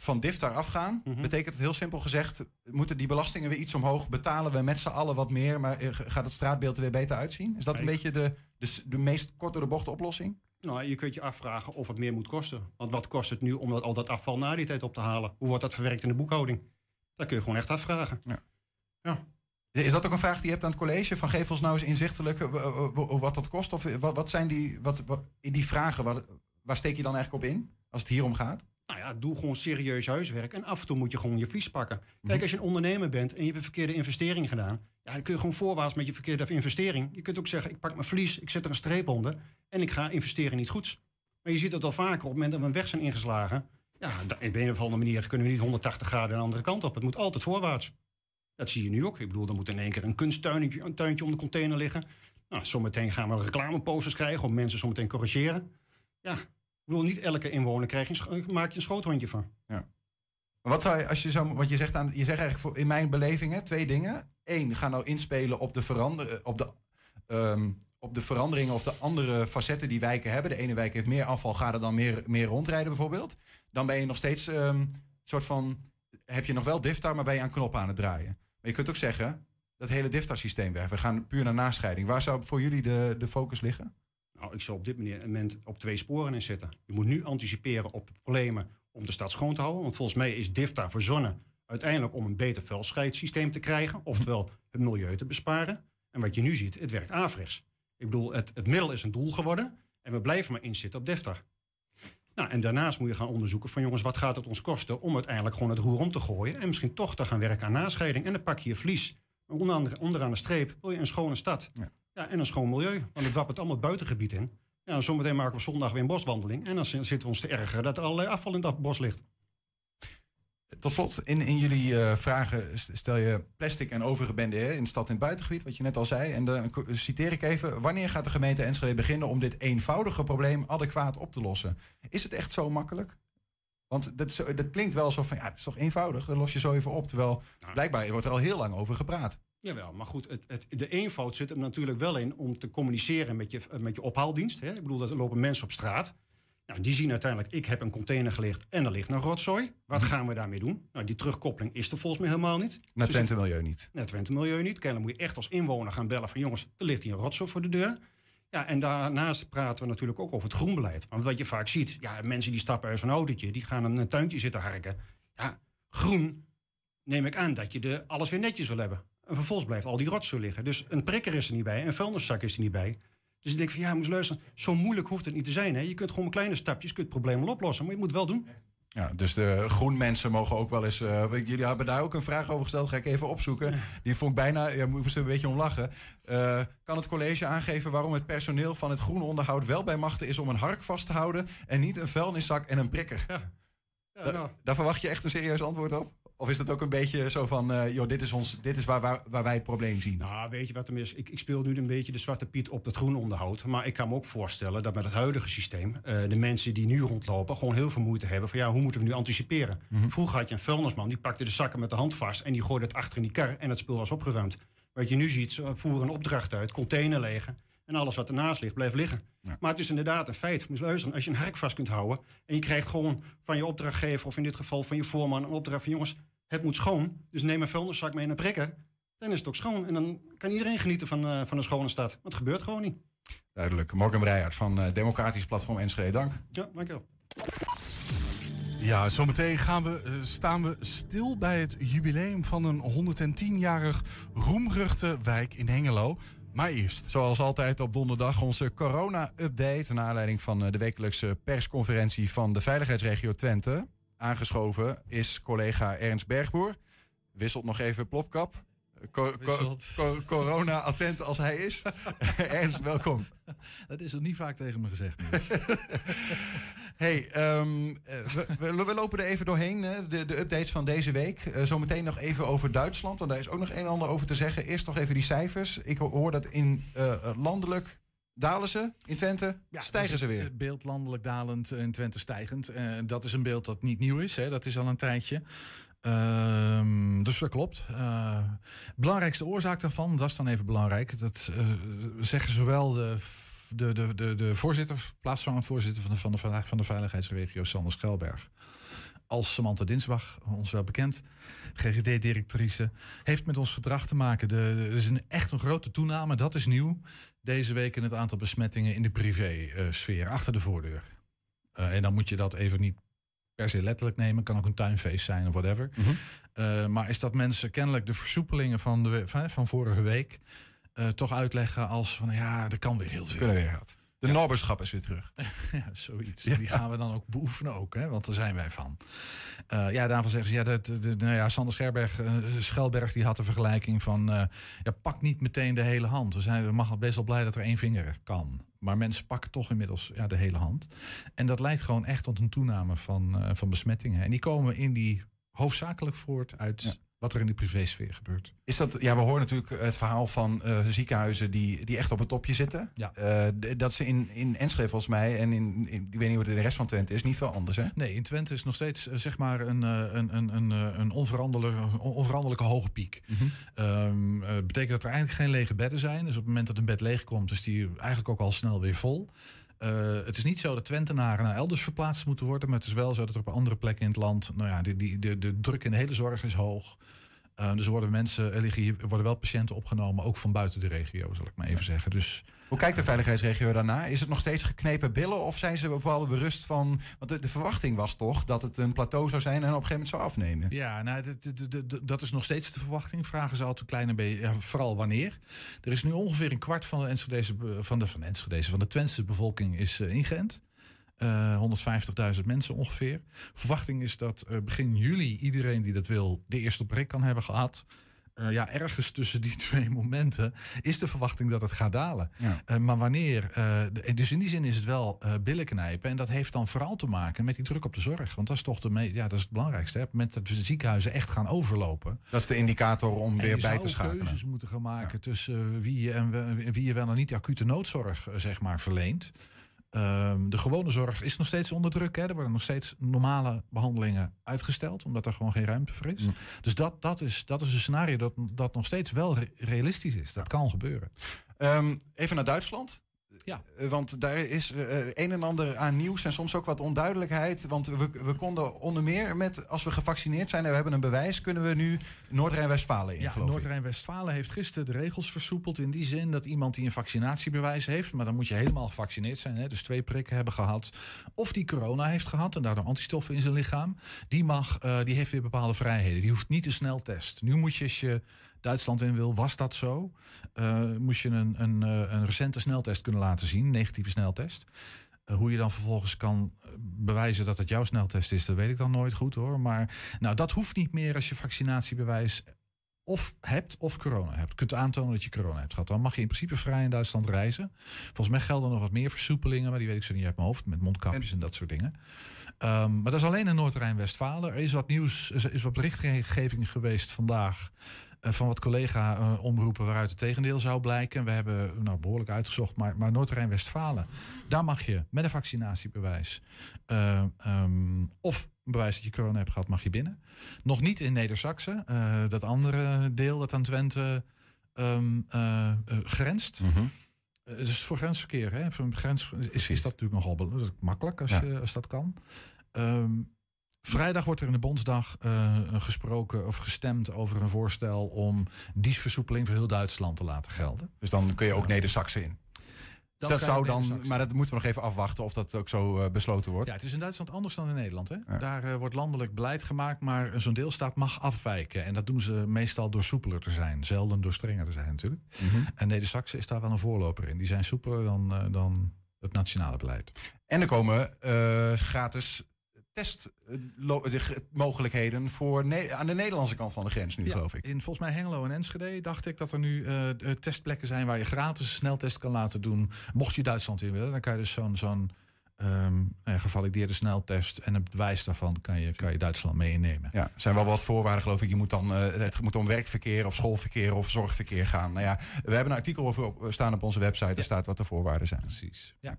van DIFTAR afgaan, Mhm. betekent het heel simpel gezegd... moeten die belastingen weer iets omhoog? Betalen we met z'n allen wat meer, maar eh, gaat het straatbeeld er weer beter uitzien? Is dat een beetje de, de, de meest korte door de bocht oplossing? Nou, je kunt je afvragen of het meer moet kosten. Want wat kost het nu om dat, al dat afval na die tijd op te halen? Hoe wordt dat verwerkt in de boekhouding? Dat kun je gewoon echt afvragen. Is dat ook een vraag die je hebt aan het college? Van geef ons nou eens inzichtelijk eh, w- wat dat kost? Of wat, wat zijn die, wat, wat, in die vragen, wat, waar steek je dan eigenlijk op in? Als het hier om gaat? Nou ja, doe gewoon serieus huiswerk. En af en toe moet je gewoon je vlies pakken. Mhm. Kijk, als je een ondernemer bent en je hebt een verkeerde investering gedaan. Ja, dan kun je gewoon voorwaarts met je verkeerde investering. Je kunt ook zeggen, ik pak mijn verlies, ik zet er een streep onder. En ik ga investeren in iets goeds. Maar je ziet het al vaker op het moment dat we een weg zijn ingeslagen. Ja, op een of andere manier kunnen we niet 180 graden de andere kant op. Het moet altijd voorwaarts. Dat zie je nu ook. Ik bedoel, er moet in één keer een kunsttuintje een tuintje om de container liggen. Nou, zometeen gaan we reclameposters krijgen om mensen zometeen corrigeren. Ja, bedoel, niet elke inwoner krijg je een scho- maak je een schoothondje van. Wat zou je, als je zo, want je zegt, aan, je zegt eigenlijk in mijn beleving twee dingen. Eén, ga nou inspelen op de, verander, op, de, ehm, op de veranderingen of de andere facetten die wijken hebben. De ene wijk heeft meer afval, ga er dan meer, meer rondrijden bijvoorbeeld. Dan ben je nog steeds ehm soort van, heb je nog wel DIFTAR, maar ben je aan knoppen aan het draaien. Maar je kunt ook zeggen, dat hele DIFTAR-systeem weg. We gaan puur naar nascheiding. Waar zou voor jullie de, de focus liggen? Nou, ik zou op dit moment op twee sporen in zitten. Je moet nu anticiperen op problemen om de stad schoon te houden. Want volgens mij is DIFTA verzonnen uiteindelijk om een beter vuilscheidssysteem te krijgen. Oftewel het milieu te besparen. En wat je nu ziet, het werkt averechts. Ik bedoel, het, het middel is een doel geworden. En we blijven maar inzitten op DIFTA. Nou, en daarnaast moet je gaan onderzoeken van jongens, wat gaat het ons kosten om uiteindelijk gewoon het roer om te gooien. En misschien toch te gaan werken aan nascheiding. En dan pak je je vlies. Maar onder andere, onderaan de streep wil je een schone stad. Ja. Ja, en een schoon milieu. Want het wappert allemaal het buitengebied in. Ja, en zometeen maken we op zondag weer een boswandeling. En dan zi- zitten we ons te ergeren dat er allerlei afval in dat bos ligt. Tot slot, in, in jullie eh, vragen st- stel je plastic en overige bende hè, in de stad en het buitengebied, wat je net al zei. En dan citeer ik even, wanneer gaat de gemeente Enschede beginnen om dit eenvoudige probleem adequaat op te lossen? Is het echt zo makkelijk? Want dat, dat klinkt wel zo van, ja, het is toch eenvoudig, dat los je zo even op. Terwijl blijkbaar wordt er al heel lang over gepraat. Jawel, maar goed, het, het, de eenvoud zit er natuurlijk wel in om te communiceren met je, met je ophaaldienst. Hè. Ik bedoel, er lopen mensen op straat. Nou, die zien uiteindelijk, ik heb een container gelicht en er ligt een rotzooi. Wat gaan we daarmee doen? Nou, die terugkoppeling is er volgens mij helemaal niet. Naar Dus Twente Milieu niet. Net Twente Milieu niet. Kennelijk moet je echt als inwoner gaan bellen van jongens, er ligt hier een rotzooi voor de deur. Ja, en daarnaast praten we natuurlijk ook over het groenbeleid. Want wat je vaak ziet, ja, mensen die stappen uit zo'n autootje, die gaan een tuintje zitten harken. Ja, groen neem ik aan dat je de, alles weer netjes wil hebben. En vervolgens blijft al die rotzooi liggen. Dus een prikker is er niet bij, een vuilniszak is er niet bij. Dus ik denk van ja, moet luisteren, zo moeilijk hoeft het niet te zijn. Hè? Je kunt gewoon met kleine stapjes kunt het probleem wel oplossen, maar je moet het wel doen. Ja, dus de groenmensen mogen ook wel eens. eh, jullie hebben daar ook een vraag over gesteld, ga ik even opzoeken. Die vond ik bijna, ja, moest er een beetje om lachen. Eh, kan het college aangeven waarom het personeel van het groenonderhoud wel bij machten is om een hark vast te houden en niet een vuilniszak en een prikker? Ja. Ja, nou, Daar verwacht je echt een serieus antwoord op? Of is het ook een beetje zo van, eh, joh, dit is, ons, dit is waar, waar, waar wij het probleem zien? Nou, weet je wat er is? Ik, ik speel nu een beetje de zwarte piet op het groen onderhoud. Maar ik kan me ook voorstellen dat met het huidige systeem... eh, de mensen die nu rondlopen gewoon heel veel moeite hebben... van ja, hoe moeten we nu anticiperen? Vroeger had je een vuilnisman, die pakte de zakken met de hand vast... en die gooide het achter in die kar en het spul was opgeruimd. Wat je nu ziet, ze voeren een opdracht uit, container legen... en alles wat ernaast ligt, blijft liggen. Ja. Maar het is inderdaad een feit. Moet luisteren, als je een hark vast kunt houden... en je krijgt gewoon van je opdrachtgever... of in dit geval van je voorman een opdracht van... jongens, het moet schoon, dus neem een vuilniszak mee en een prikker... dan is het ook schoon. En dan kan iedereen genieten van, eh, van een schone stad. Maar het gebeurt gewoon niet. Duidelijk. Morgan Breijert van eh, Democratisch Platform Enschede, dank. Ja, dankjewel. Ja, zometeen gaan we, uh, staan we stil bij het jubileum van een 110-jarig roemruchte wijk in Hengelo. Maar eerst, zoals altijd op donderdag, onze corona-update. Naar aanleiding van de wekelijkse persconferentie van de Veiligheidsregio Twente. Aangeschoven is collega Ernst Bergboer. Wisselt nog even plopkap. Corona-attent als hij is. Ernst, welkom. Dat is nog niet vaak tegen me gezegd. hey, um, we, we, lopen er even doorheen, de, de updates van deze week. Uh, zometeen nog even over Duitsland, want daar is ook nog een en ander over te zeggen. Eerst nog even die cijfers. Ik hoor dat in uh, landelijk Dalen ze in Twente? Ja, stijgen ze weer? Het beeld landelijk dalend, in Twente stijgend. Uh, dat is een beeld dat niet nieuw is. Hè. Dat is al een tijdje. Uh, dus dat klopt. Uh, belangrijkste oorzaak daarvan, dat is dan even belangrijk. Dat uh, zeggen zowel de, de, de, de, de voorzitter, plaatsvervangend voorzitter van de, van, de, van de veiligheidsregio, Sander Schelberg. Als Samantha Dinsbach, ons wel bekend, GGD-directrice, heeft met ons gedrag te maken. Er is een, echt een grote toename, dat is nieuw, deze week in het aantal besmettingen in de privé-sfeer, achter de voordeur. En dan moet je dat even niet per se letterlijk nemen. Kan ook een tuinfeest zijn of whatever. Mm -hmm. maar is dat mensen kennelijk de versoepelingen van, de, van, van vorige week uh, toch uitleggen als van ja, er kan weer heel veel. Kunnen weer wat. De ja. nobberschap is weer terug. ja, zoiets. Ja. Die gaan we dan ook beoefenen ook, hè, want daar zijn wij van. Uh, ja, daarvan zeggen ze, ja, de, de, nou ja Sander Scherberg, uh, Schelberg die had de vergelijking van, uh, ja, pak niet meteen de hele hand. We zijn er mag best wel blij dat er één vinger kan. Maar mensen pakken toch inmiddels ja, de hele hand. En dat leidt gewoon echt tot een toename van, van besmettingen. En die komen in die hoofdzakelijk voort uit... wat er in de privésfeer gebeurt. Is dat, ja, we horen natuurlijk het verhaal van uh, ziekenhuizen die, die echt op het topje zitten. Ja. Uh, dat ze in, in Enschede volgens mij en in, in, ik weet niet wat in de rest van Twente is, niet veel anders hè? Nee, in Twente is nog steeds uh, zeg maar een, een, een, een, een onveranderlijke, onveranderlijke hoge piek. Mm -hmm. um, betekent dat er eigenlijk geen lege bedden zijn. Dus op het moment dat een bed leeg komt, is die eigenlijk ook al snel weer vol. Uh, het is niet zo dat Twentenaren naar elders verplaatst moeten worden. Maar het is wel zo dat er op andere plekken in het land. Nou ja, die, die, de, de druk in de hele zorg is hoog. Uh, dus worden mensen, er liggen hier, worden wel patiënten opgenomen, ook van buiten de regio, zal ik maar even zeggen. Dus, Hoe kijkt de veiligheidsregio daarna? Is het nog steeds geknepen billen of zijn ze bepaalde berust van. Want de, de, verwachting was toch dat het een plateau zou zijn en op een gegeven moment zou afnemen? Ja, nou, dat is nog steeds de verwachting. Vragen ze altijd een kleine beetje, ja, vooral wanneer. Er is nu ongeveer een kwart van de Enschedeze, van de, van de, Enschedeze, van de Twentse bevolking is uh, ingeënt. Uh, 150.000 mensen ongeveer. Verwachting is dat uh, begin juli iedereen die dat wil de eerste prik kan hebben gehad. Uh, ja, ergens tussen die twee momenten is de verwachting dat het gaat dalen. Ja. maar wanneer? dus in die zin is het wel billen knijpen. En dat heeft dan vooral te maken met die druk op de zorg. Want dat is toch de me ja, dat is het belangrijkste. Hè? Met dat de ziekenhuizen echt gaan overlopen. Dat is de indicator om en weer bij te schakelen. Je keuzes moeten gaan maken ja. tussen wie je, en wie je wel en niet acute noodzorg zeg maar, verleent. Um, de gewone zorg is nog steeds onder druk. Hè. Er worden nog steeds normale behandelingen uitgesteld, omdat er gewoon geen ruimte voor is. Mm. Dus dat, dat, is, dat is een scenario dat, dat nog steeds wel re realistisch is. Dat kan gebeuren. Um, even naar Duitsland. Ja. Uh, want daar is uh, een en ander aan nieuws en soms ook wat onduidelijkheid. Want we, we konden onder meer met, als we gevaccineerd zijn en we hebben een bewijs, kunnen we nu Noord-Rijn-Westfalen in. Ja, Noord-Rijn-Westfalen heeft gisteren de regels versoepeld in die zin dat iemand die een vaccinatiebewijs heeft, maar dan moet je helemaal gevaccineerd zijn, hè, dus twee prikken hebben gehad, of die corona heeft gehad en daardoor antistoffen in zijn lichaam, die mag, uh, die heeft weer bepaalde vrijheden. Die hoeft niet een sneltest. Nu moet je als je Duitsland in wil, was dat zo. Uh, moest je een, een, een recente sneltest kunnen laten zien, negatieve sneltest. Uh, hoe je dan vervolgens kan bewijzen dat het jouw sneltest is, dat weet ik dan nooit goed hoor. Maar nou, dat hoeft niet meer als je vaccinatiebewijs of hebt of corona hebt. Je kunt aantonen dat je corona hebt gehad. Dan mag je in principe vrij in Duitsland reizen. Volgens mij gelden nog wat meer versoepelingen, maar die weet ik zo niet uit mijn hoofd. Met mondkapjes en, en dat soort dingen. Um, maar dat is alleen in Noord-Rijn-Westfalen. Er is wat nieuws, er is wat berichtgeving geweest vandaag van wat collega-omroepen waaruit het tegendeel zou blijken. We hebben nou, behoorlijk uitgezocht, maar, maar Noord-Rijn-Westfalen, daar mag je met een vaccinatiebewijs uh, um, of een bewijs dat je corona hebt gehad, mag je binnen. Nog niet in Neder-Saxen, uh, dat andere deel dat aan Twente um, uh, grenst. Mm -hmm. dus voor grensverkeer, hè, voor grens, is, is dat natuurlijk nogal makkelijk als, ja. je, als dat kan. Um, Vrijdag wordt er in de Bondsdag uh, gesproken of gestemd over een voorstel om die versoepeling voor heel Duitsland te laten gelden. Dus dan kun je ook Neder-Saxen in? dat zou dan, maar dat moeten we nog even afwachten of dat ook zo uh, besloten wordt. Ja, het is in Duitsland anders dan in Nederland. Hè? Daar uh, wordt landelijk beleid gemaakt, maar zo'n deelstaat mag afwijken. En dat doen ze meestal door soepeler te zijn, zelden door strenger te zijn natuurlijk. Mm -hmm. En Neder-Saxe is daar wel een voorloper in. Die zijn soepeler dan, uh, dan het nationale beleid. En er komen gratis testmogelijkheden voor aan de Nederlandse kant van de grens nu, geloof ik. In volgens mij Hengelo en Enschede dacht ik dat er nu uh, testplekken zijn waar je gratis sneltest kan laten doen. Mocht je Duitsland in willen, dan kan je dus zo'n zo'n um, gevalideerde sneltest en een bewijs daarvan kan je, kan je Duitsland meenemen. Ja, er zijn wel wat voorwaarden, geloof ik. Je moet dan, uh, het moet om werkverkeer of schoolverkeer of zorgverkeer gaan. Nou ja, we hebben een artikel over op, staan op onze website. Ja. Er staat wat de voorwaarden zijn. Precies. Ja.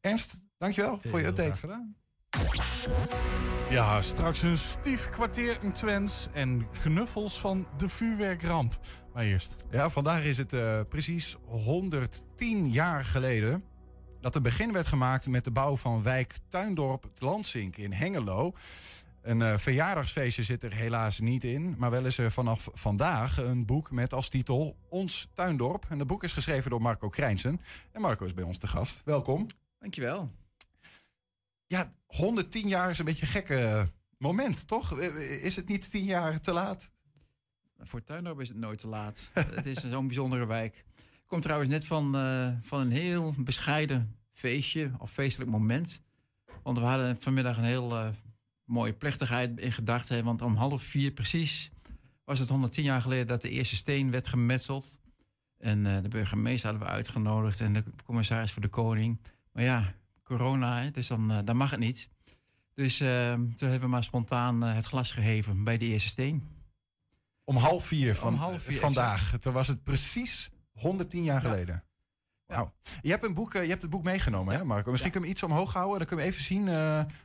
Ernst, dankjewel Heel voor je update. Ja, straks een stief kwartier in Twens en knuffels van de vuurwerkramp. Maar eerst. Ja, vandaag is het uh, precies 110 jaar geleden dat er begin werd gemaakt met de bouw van wijk Tuindorp het Landsink in Hengelo. Een uh, verjaardagsfeestje zit er helaas niet in, maar wel is er vanaf vandaag een boek met als titel Ons Tuindorp. En dat boek is geschreven door Marco Krijnsen. En Marco is bij ons te gast. Welkom. Dankjewel. Ja, 110 jaar is een beetje een gekke moment, toch? Is het niet 10 jaar te laat? Voor Tuindorp is het nooit te laat. het is zo'n bijzondere wijk. Ik kom trouwens net van, van een heel bescheiden feestje of feestelijk moment. Want we hadden vanmiddag een heel mooie plechtigheid in gedachten. Want om half vier precies was het 110 jaar geleden dat de eerste steen werd gemetseld. En de burgemeester hadden we uitgenodigd en de commissaris voor de koning. Maar ja, corona, hè, dus dan, uh, dan mag het niet. Dus uh, toen hebben we maar spontaan uh, het glas geheven bij de eerste steen. Om half vier van half vier, vandaag. Exact. Toen was het precies 110 jaar ja. geleden. Wauw. Je hebt, een boek, je hebt het boek meegenomen, ja. hè Marco? Misschien ja. kunnen we iets omhoog houden. Dan kunnen we even zien.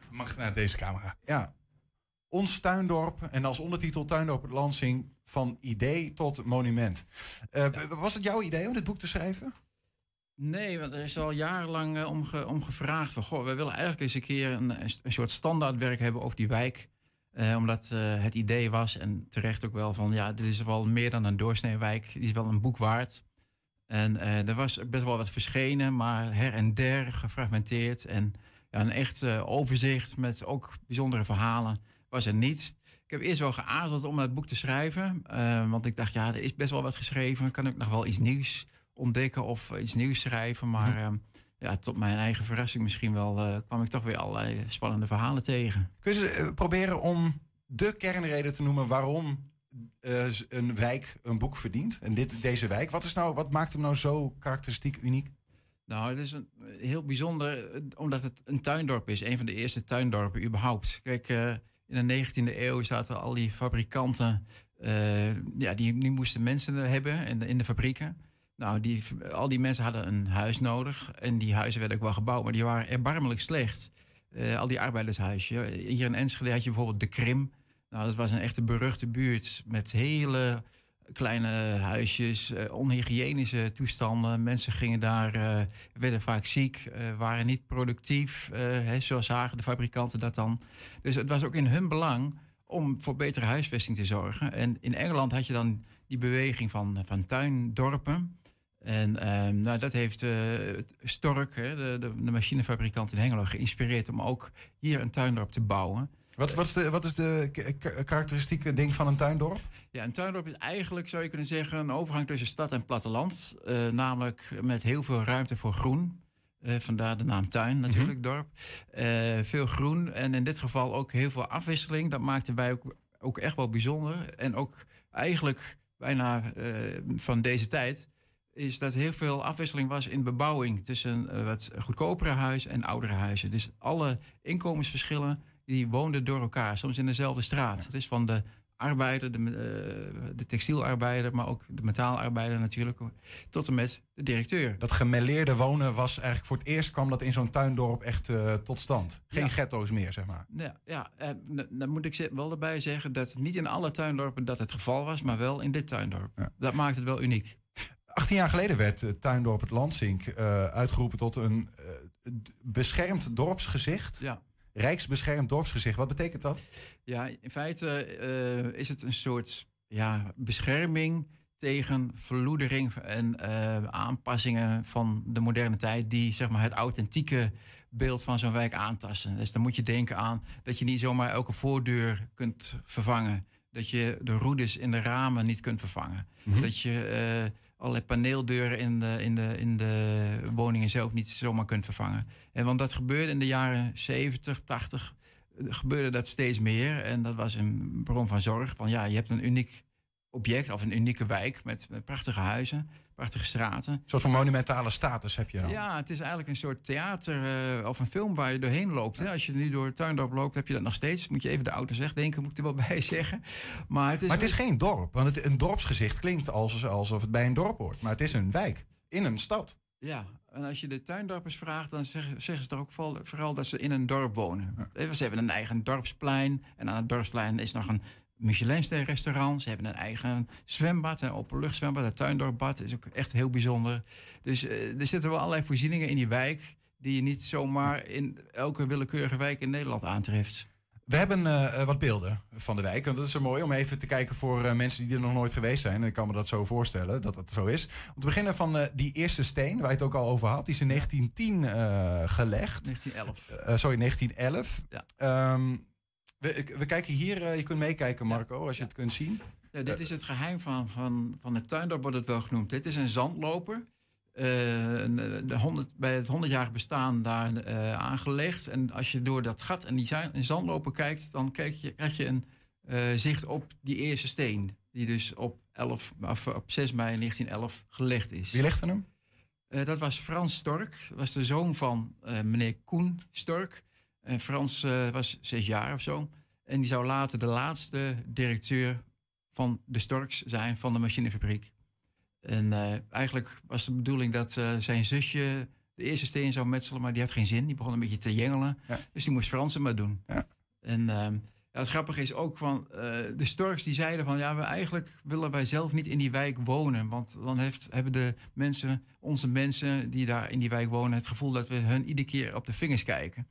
Mag naar deze camera. Ja. Ons tuindorp. En als ondertitel Tuindorp het Lansing. Van idee tot monument. Was het jouw idee om dit boek te schrijven? Nee, want er is al jarenlang uh, om, om, gevraagd. We willen eigenlijk eens een keer een, een soort standaardwerk hebben over die wijk. Uh, omdat uh, het idee was, en terecht ook wel, van ja, dit is wel meer dan een doorsneewijk. Die is wel een boek waard. En er was best wel wat verschenen, maar her en der gefragmenteerd. En ja, een echt overzicht met ook bijzondere verhalen was er niet. Ik heb eerst wel geaarzeld om het boek te schrijven. want ik dacht, ja, er is best wel wat geschreven. Kan ik nog wel iets nieuws ontdekken of iets nieuws schrijven. Maar uh, ja, tot mijn eigen verrassing misschien wel uh, kwam ik toch weer allerlei spannende verhalen tegen. Kun je uh, proberen om de kernreden te noemen waarom een wijk een boek verdient? En dit, deze wijk, wat, is nou, wat maakt hem nou zo karakteristiek uniek? Nou, het is een, heel bijzonder omdat het een tuindorp is. Een van de eerste tuindorpen überhaupt. Kijk, in de 19e eeuw zaten al die fabrikanten... ja, die, die moesten mensen hebben in de, in de fabrieken. Nou, die, al die mensen hadden een huis nodig. En die huizen werden ook wel gebouwd, maar die waren erbarmelijk slecht. Uh, al die arbeidershuisjes. Hier in Enschede had je bijvoorbeeld de Krim. Nou, dat was een echte beruchte buurt met hele kleine huisjes, uh, onhygiënische toestanden. Mensen gingen daar, uh, werden vaak ziek, waren niet productief. Hè, zo zagen de fabrikanten dat dan. Dus het was ook in hun belang om voor betere huisvesting te zorgen. En in Engeland had je dan die beweging van, van tuindorpen. En um, nou, dat heeft uh, Stork, hè, de, de, de, machinefabrikant in Hengelo, geïnspireerd om ook hier een tuindorp te bouwen. Wat, wat, is, de, wat is de karakteristieke ding van een tuindorp? Ja, een tuindorp is eigenlijk, zou je kunnen zeggen, een overgang tussen stad en platteland. Uh, namelijk met heel veel ruimte voor groen. Uh, vandaar de naam tuin natuurlijk, mm -hmm. dorp. veel groen en in dit geval ook heel veel afwisseling. Dat maakte wij ook, ook echt wel bijzonder. En ook eigenlijk bijna van deze tijd is dat heel veel afwisseling was in bebouwing tussen uh, wat goedkopere huizen en oudere huizen. Dus alle inkomensverschillen die woonden door elkaar, soms in dezelfde straat. Ja. Dus van de arbeider, de, uh, de textielarbeider, maar ook de metaalarbeider natuurlijk, tot en met de directeur. Dat gemêleerde wonen was eigenlijk voor het eerst kwam dat in zo'n tuindorp echt uh, tot stand. Geen ja. ghetto's meer, zeg maar. Ja, ja en dan moet ik wel erbij zeggen dat niet in alle tuindorpen dat het geval was, maar wel in dit tuindorp. Ja. Dat maakt het wel uniek. 18 jaar geleden werd uh, Tuindorp het Landsink uh, uitgeroepen tot een uh, beschermd dorpsgezicht. Ja. Rijksbeschermd dorpsgezicht. Wat betekent dat? Ja, in feite is het een soort ja, bescherming tegen verloedering en eh, aanpassingen van de moderne tijd die zeg maar, het authentieke beeld van zo'n wijk aantasten. Dus dan moet je denken aan dat je niet zomaar elke voordeur kunt vervangen. Dat je de roedes in de ramen niet kunt vervangen. Mhm. Dat je allerlei paneeldeuren in de, in, de, in de woningen zelf niet zomaar kunt vervangen. En want dat gebeurde in de jaren 70, 80, gebeurde dat steeds meer. En dat was een bron van zorg. Van ja, je hebt een uniek object of een unieke wijk met prachtige huizen, prachtige straten. Een soort van monumentale status heb je dan? Ja, het is eigenlijk een soort theater uh, of een film waar je doorheen loopt. Hè? Als je nu door het tuindorp loopt, heb je dat nog steeds. Moet je even de auto's wegdenken, moet ik er wel bij zeggen. Maar het is, maar het is geen dorp, want het, een dorpsgezicht klinkt alsof, alsof het bij een dorp hoort. Maar het is een wijk in een stad. Ja, en als je de tuindorpers vraagt, dan zeggen, zeggen ze toch ook vooral, vooral dat ze in een dorp wonen. Ze hebben een eigen dorpsplein. En aan het dorpsplein is nog een Michelinster-restaurant. Ze hebben een eigen zwembad, een openluchtzwembad, een tuindorpbad. Is ook echt heel bijzonder. Dus uh, er zitten wel allerlei voorzieningen in die wijk... die je niet zomaar in elke willekeurige wijk in Nederland aantreft. We hebben uh, wat beelden van de wijk. En dat is zo mooi om even te kijken voor uh, mensen die er nog nooit geweest zijn. En ik kan me dat zo voorstellen dat dat zo is. Om te beginnen van uh, die eerste steen, waar je het ook al over had. Die is in 1910 gelegd. 1911. sorry, 1911. Ja. Um, we, we, kijken hier, je kunt meekijken Marco, als je het kunt zien. Ja, dit is het geheim van, van, van het tuindorp, wordt het wel genoemd. Dit is een zandloper. Uh, de 100, bij het 100-jarig bestaan daar uh, aangelegd. En als je door dat gat en die zandloper kijkt, dan kijk je, krijg je een uh, zicht op die eerste steen. Die dus op, 11, of op 6 mei 1911 gelegd is. Wie legde hem? dat was Frans Stork. Dat was de zoon van meneer Koen Stork. En Frans was zes jaar of zo. En die zou later de laatste directeur van de Storks zijn van de machinefabriek. En uh, eigenlijk was de bedoeling dat uh, zijn zusje de eerste steen zou metselen, maar die had geen zin. Die begon een beetje te jengelen. Ja. Dus die moest Fransen maar doen. Ja. En ja, het grappige is ook van uh, de Storks die zeiden van ja, we eigenlijk willen wij zelf niet in die wijk wonen. Want dan heeft, hebben de mensen, onze mensen die daar in die wijk wonen, het gevoel dat we hun iedere keer op de vingers kijken.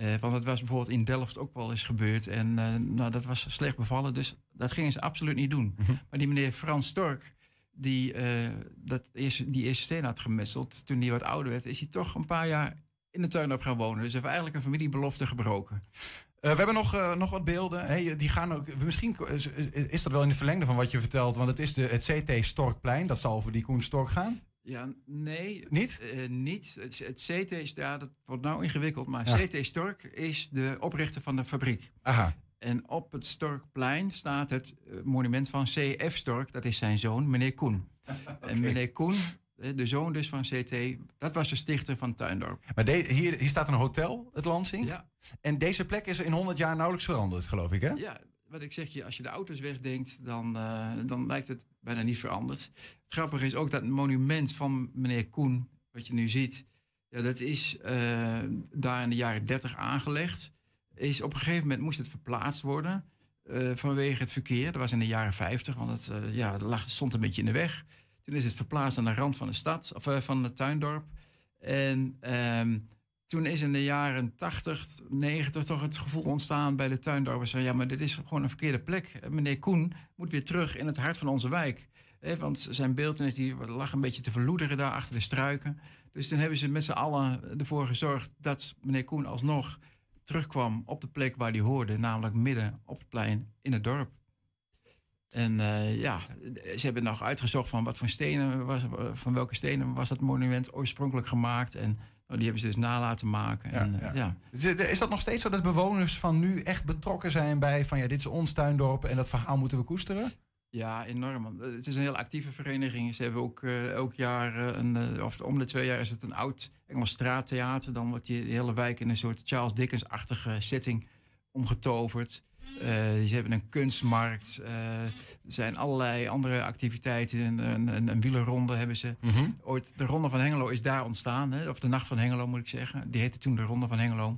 Uh, want dat was bijvoorbeeld in Delft ook wel eens gebeurd. En uh, nou, dat was slecht bevallen, dus dat gingen ze absoluut niet doen. maar die meneer Frans Stork, die uh, dat eerste, die eerste steen had gemetseld, toen hij wat ouder werd, is hij toch een paar jaar in de tuin op gaan wonen. Dus hij heeft eigenlijk een familiebelofte gebroken. Uh, we hebben nog, uh, nog wat beelden. Hey, die gaan ook, misschien is dat wel in de verlengde van wat je vertelt, want het is de, het CT Storkplein. Dat zal over die Koen Stork gaan. Ja, nee. Niet? Uh, niet. Het, het, CT is, ja, dat wordt nou ingewikkeld, maar ja. CT Stork is de oprichter van de fabriek. Aha. En op het Storkplein staat het monument van CF Stork, dat is zijn zoon, meneer Koen. okay. En meneer Koen, de zoon dus van CT, dat was de stichter van Tuindorp. Maar de, hier, hier staat een hotel, het Lansing. Ja. En deze plek is in 100 jaar nauwelijks veranderd, geloof ik, hè? Ja, wat ik zeg je, als je de auto's wegdenkt, dan, uh, dan lijkt het bijna niet veranderd. Het grappige is ook dat monument van meneer Koen, wat je nu ziet, ja, dat is uh, daar in de jaren 30 aangelegd. Is op een gegeven moment moest het verplaatst worden uh, vanwege het verkeer. Dat was in de jaren 50, want het ja, lag, stond een beetje in de weg. Toen is het verplaatst aan de rand van de stad, of van het tuindorp. En um, toen is in de jaren 80, 90 toch het gevoel ontstaan bij de tuindorpers ja, maar dit is gewoon een verkeerde plek. Meneer Koen moet weer terug in het hart van onze wijk. He, want zijn beeldenis die lag een beetje te verloederen daar achter de struiken. Dus toen hebben ze met z'n allen ervoor gezorgd dat meneer Koen alsnog terugkwam op de plek waar hij hoorde, namelijk midden op het plein in het dorp. En uh, ja, ze hebben nog uitgezocht van wat voor stenen was, van welke stenen was dat monument oorspronkelijk gemaakt. En nou, die hebben ze dus na laten maken. Ja, en, ja. ja. Is dat nog steeds zo dat bewoners van nu echt betrokken zijn bij van ja, dit is ons tuindorp en dat verhaal moeten we koesteren? Ja, enorm. Het is een heel actieve vereniging. Ze hebben ook uh, elk jaar, uh, een, of om de twee jaar is het een oud Engels straattheater. Dan wordt die hele wijk in een soort Charles Dickens-achtige setting omgetoverd. Uh, ze hebben een kunstmarkt. Uh, er zijn allerlei andere activiteiten. Een, een, een wielerronde hebben ze. Mm -hmm. Ooit, de Ronde van Hengelo is daar ontstaan. Hè? Of de Nacht van Hengelo moet ik zeggen. Die heette toen de Ronde van Hengelo.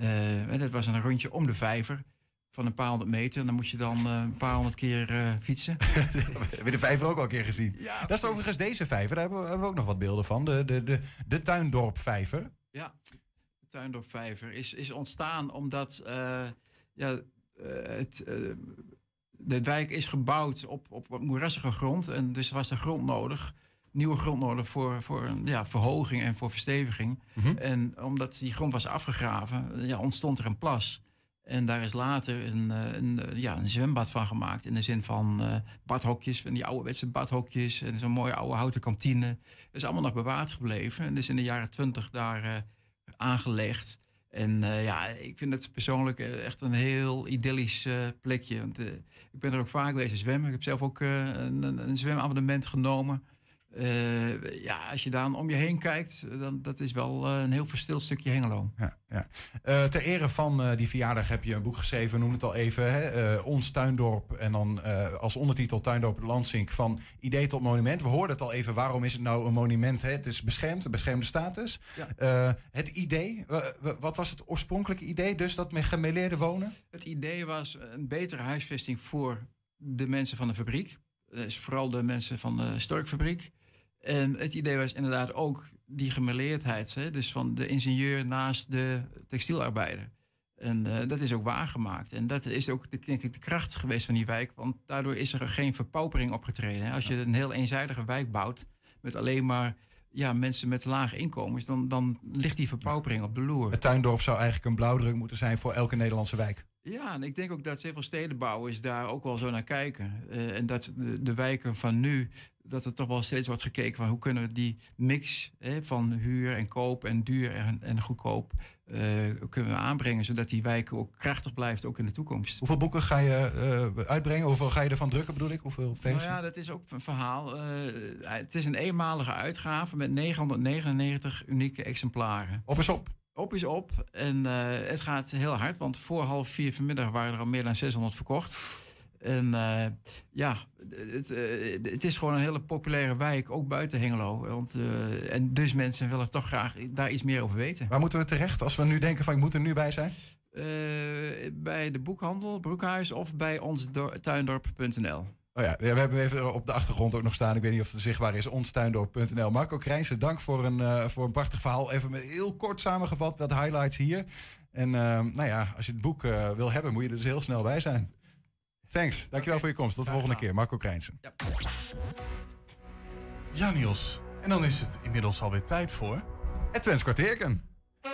Uh, dat was een rondje om de vijver. Van een paar honderd meter. En dan moet je dan een paar honderd keer fietsen. we hebben de vijver ook al een keer gezien. Ja, dat is overigens deze vijver. Daar hebben we, hebben we ook nog wat beelden van. De, de, de, de Tuindorp vijver. Ja, de Tuindorp vijver is, is ontstaan omdat... ja, het, uh, de wijk is gebouwd op, op moerassige grond. En dus was er grond nodig. Nieuwe grond nodig voor, voor ja, verhoging en voor versteviging. Mhm. En omdat die grond was afgegraven, ja, ontstond er een plas. En daar is later een, eh, een, eh, ja, een zwembad van gemaakt. In de zin van eh, badhokjes, van die ouderwetse badhokjes. En zo'n mooie oude houten kantine. Dat is allemaal nog bewaard gebleven. En dus in de jaren twintig daar eh, aangelegd. En eh, ja, ik vind het persoonlijk eh, echt een heel idyllisch eh, plekje. Want, ik ben er ook vaak geweest zwemmen. Ik heb zelf ook een, een zwemabonnement genomen. Eh, ja, als je dan om je heen kijkt, dan dat is wel eh, een heel verstild stukje Hengelo. Ja, ja. Eh, ter ere van eh, die verjaardag heb je een boek geschreven, noem het al even. Hè? eh, Ons Tuindorp en dan eh, als ondertitel Tuindorp Lansink van idee tot monument. We hoorden het al even, waarom is het nou een monument? Hè? Het is beschermd, een beschermde status. Ja. Eh, het idee, wa- wa- wat was het oorspronkelijke idee? Dus dat met gemeleerde wonen? Het idee was een betere huisvesting voor de mensen van de fabriek. Dus vooral de mensen van de storkfabriek. En het idee was inderdaad ook die gemeleerdheid. Hè? Dus van de ingenieur naast de textielarbeider. En eh, dat is ook waargemaakt. En dat is ook de, denk ik, de kracht geweest van die wijk. Want daardoor is er geen verpaupering opgetreden. Hè? Als je een heel eenzijdige wijk bouwt met alleen maar ja, mensen met lage inkomens... dan, dan ligt die verpaupering op de loer. Het tuindorp zou eigenlijk een blauwdruk moeten zijn voor elke Nederlandse wijk. Ja, en ik denk ook dat veel stedenbouwers daar ook wel zo naar kijken. Eh, en dat de, de wijken van nu, dat er toch wel steeds wordt gekeken van hoe kunnen we die mix hè, van huur en koop en duur en, en goedkoop eh, kunnen we aanbrengen, zodat die wijken ook krachtig blijft, ook in de toekomst. Hoeveel boeken ga je eh, uitbrengen? Hoeveel ga je ervan drukken bedoel ik? Hoeveel Nou ja, dat is ook een verhaal. Eh, het is een eenmalige uitgave met 999 unieke exemplaren. Op is op. Op is op. En het gaat heel hard, want voor half vier vanmiddag waren er al meer dan 600 verkocht. En eh, ja, het, eh, het is gewoon een hele populaire wijk, ook buiten Hengelo. Want, eh, en dus mensen willen toch graag daar iets meer over weten. Waar moeten we terecht als we nu denken van ik moet er nu bij zijn? Bij de boekhandel, Broekhuis of bij onstuindorp.nl. Oh ja, we hebben even op de achtergrond ook nog staan. Ik weet niet of het zichtbaar is. Onstuindorp.nl. Marco Krijnsen, dank voor een, voor een prachtig verhaal. Even heel kort samengevat wat highlights hier. En nou ja, als je het boek wil hebben, moet je er dus heel snel bij zijn. Thanks. Dankjewel voor je komst. Tot de volgende keer. Marco Krijnsen. Ja, Niels. En dan is het inmiddels alweer tijd voor... Het Twents kwartierken.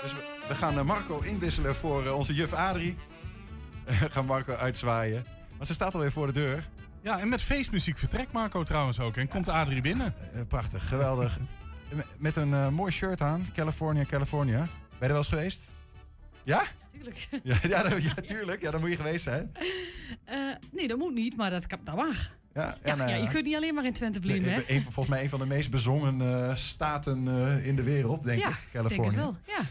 Dus we, we gaan eh, Marco inwisselen voor eh, onze juf Adrie. We gaan Marco uitzwaaien. Want ze staat alweer voor de deur. Ja, en met feestmuziek vertrekt Marco trouwens ook. En komt Adrie binnen. Eh, prachtig, geweldig. Met een eh, mooi shirt aan. California, California. Ben je er wel eens geweest? Ja? Tuurlijk. Ja, ja, dan- ja, tuurlijk. Ja, dan moet je geweest zijn. Eh, nee, dat moet niet, maar dat, dat mag. Ja, Ja, en, ja, eh, je kunt niet alleen maar in Twente blijven, hè? een, volgens mij een van de meest bezongen eh, staten eh, in de wereld, denk ja, ik. Californië. denk het wel. Ja.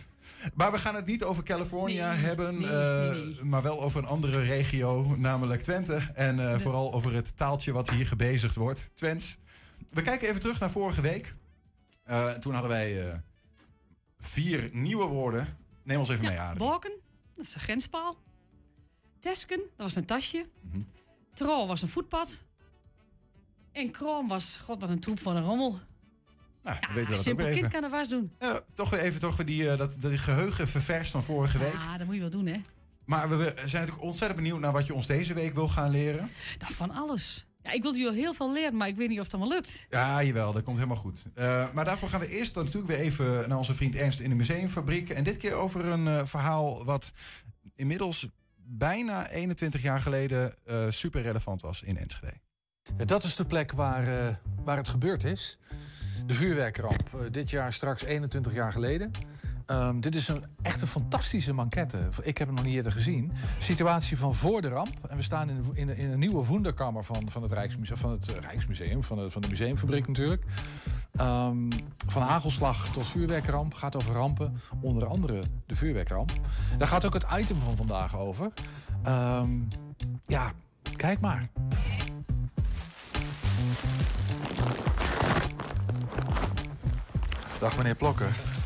Maar we gaan het niet over California Nee, hebben, nee, nee, nee. maar wel over een andere regio, namelijk Twente. En vooral over het taaltje wat hier gebezigd wordt, Twents. We kijken even terug naar vorige week. Toen hadden wij vier nieuwe woorden. Neem ons even mee, Adrie. Borken, dat is een grenspaal. Tesken, dat was een tasje. Mhm. Trol was een voetpad. En Kroon was, god wat een troep van een rommel. Nou, Ja, weten we dat simpel kind even. kan de was doen. Ja, toch weer even toch weer die, eh, dat, dat geheugen ververst van vorige week. Ja, dat moet je wel doen, hè? Maar we, we zijn natuurlijk ontzettend benieuwd naar wat je ons deze week wil gaan leren. Nou, van alles. Ja, ik wil jullie al heel veel leren, maar ik weet niet of het allemaal lukt. Ja, jawel, dat komt helemaal goed. Eh, maar daarvoor gaan we eerst dan natuurlijk weer even naar onze vriend Ernst in de museumfabriek. En dit keer over een eh, verhaal wat inmiddels bijna 21 jaar geleden eh, super relevant was in Enschede. Dat is de plek waar, eh, waar het gebeurd is. De vuurwerkramp. Eh, dit jaar straks 21 jaar geleden. Ehm, dit is een echt een fantastische manquette. Ik heb hem nog niet eerder gezien. Situatie van voor de ramp. En we staan in, in, een nieuwe wonderkamer van, van het Rijksmuseum. Van het eh, Rijksmuseum, van de, van de museumfabriek natuurlijk. Ehm, van hagelslag tot vuurwerkramp. Gaat over rampen. Onder andere de vuurwerkramp. Daar gaat ook het item van vandaag over. Ehm, ja, kijk maar. Dag meneer Plokker.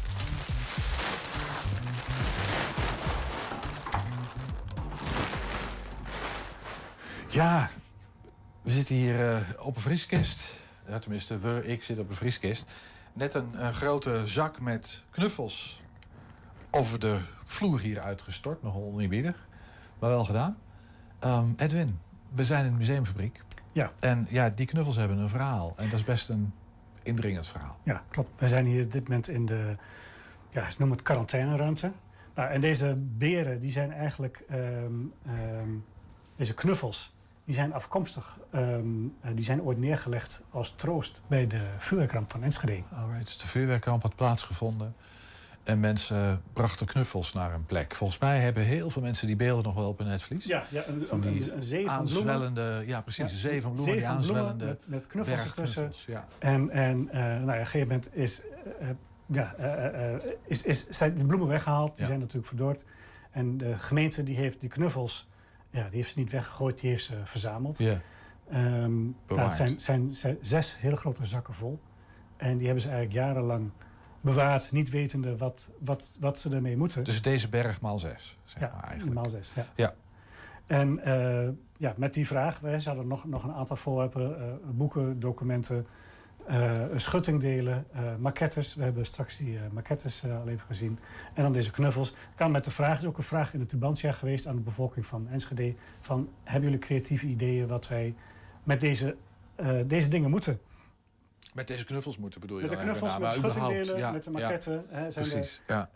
Ja, we zitten hier eh, op een vrieskist. Ja, tenminste, we, ik zit op een vrieskist. Net een, een grote zak met knuffels over de vloer hier uitgestort. Nogal oneerbiedig, maar wel gedaan. Ehm, Edwin, we zijn een museumfabriek. Ja. En ja, die knuffels hebben een verhaal. En dat is best een indringend verhaal. Ja, klopt. We zijn hier op dit moment in de, ja, ze noemen het quarantaineruimte. Nou, en deze beren, die zijn eigenlijk, ehm, ehm, deze knuffels, die zijn afkomstig. ehm, eh, die zijn ooit neergelegd als troost bij de vuurwerkramp van Enschede. Alright, dus de vuurwerkramp had plaatsgevonden. En mensen brachten knuffels naar een plek. Volgens mij hebben heel veel mensen die beelden nog wel op hun netvlies. Ja, ja een, Van die een, een zee van bloemen. aanzwellende, ja precies, een zee van bloemen, zee van bloemen met, met knuffels ertussen. ja. En, en eh, nou ja, op een gegeven moment is, eh, ja, is, is, zijn de bloemen weggehaald. Die zijn natuurlijk verdord. En de gemeente die heeft die knuffels, ja, die heeft ze niet weggegooid, die heeft ze verzameld. Ja. Ehm, nou, Bewaard. het zijn, zijn, zijn zes hele grote zakken vol. En die hebben ze eigenlijk jarenlang bewaard, niet wetende wat, wat, wat ze ermee moeten. Dus deze berg maal zes, zeg ja, maar eigenlijk. maal zes. Ja. Ja. En eh, ja, met die vraag, wij zouden nog, nog een aantal voorwerpen, eh, boeken, documenten, eh, schuttingdelen, eh maquettes. We hebben straks die eh, maquettes al even gezien. En dan deze knuffels. Kan met de vraag, is ook een vraag in de Tubantia geweest aan de bevolking van Enschede. Van, hebben jullie creatieve ideeën wat wij met deze, deze dingen moeten? Met deze knuffels moeten bedoel je Met de knuffels, met maar schuttingdelen, überhaupt, met de ja, maquette. hè, zijn Precies, de- ja.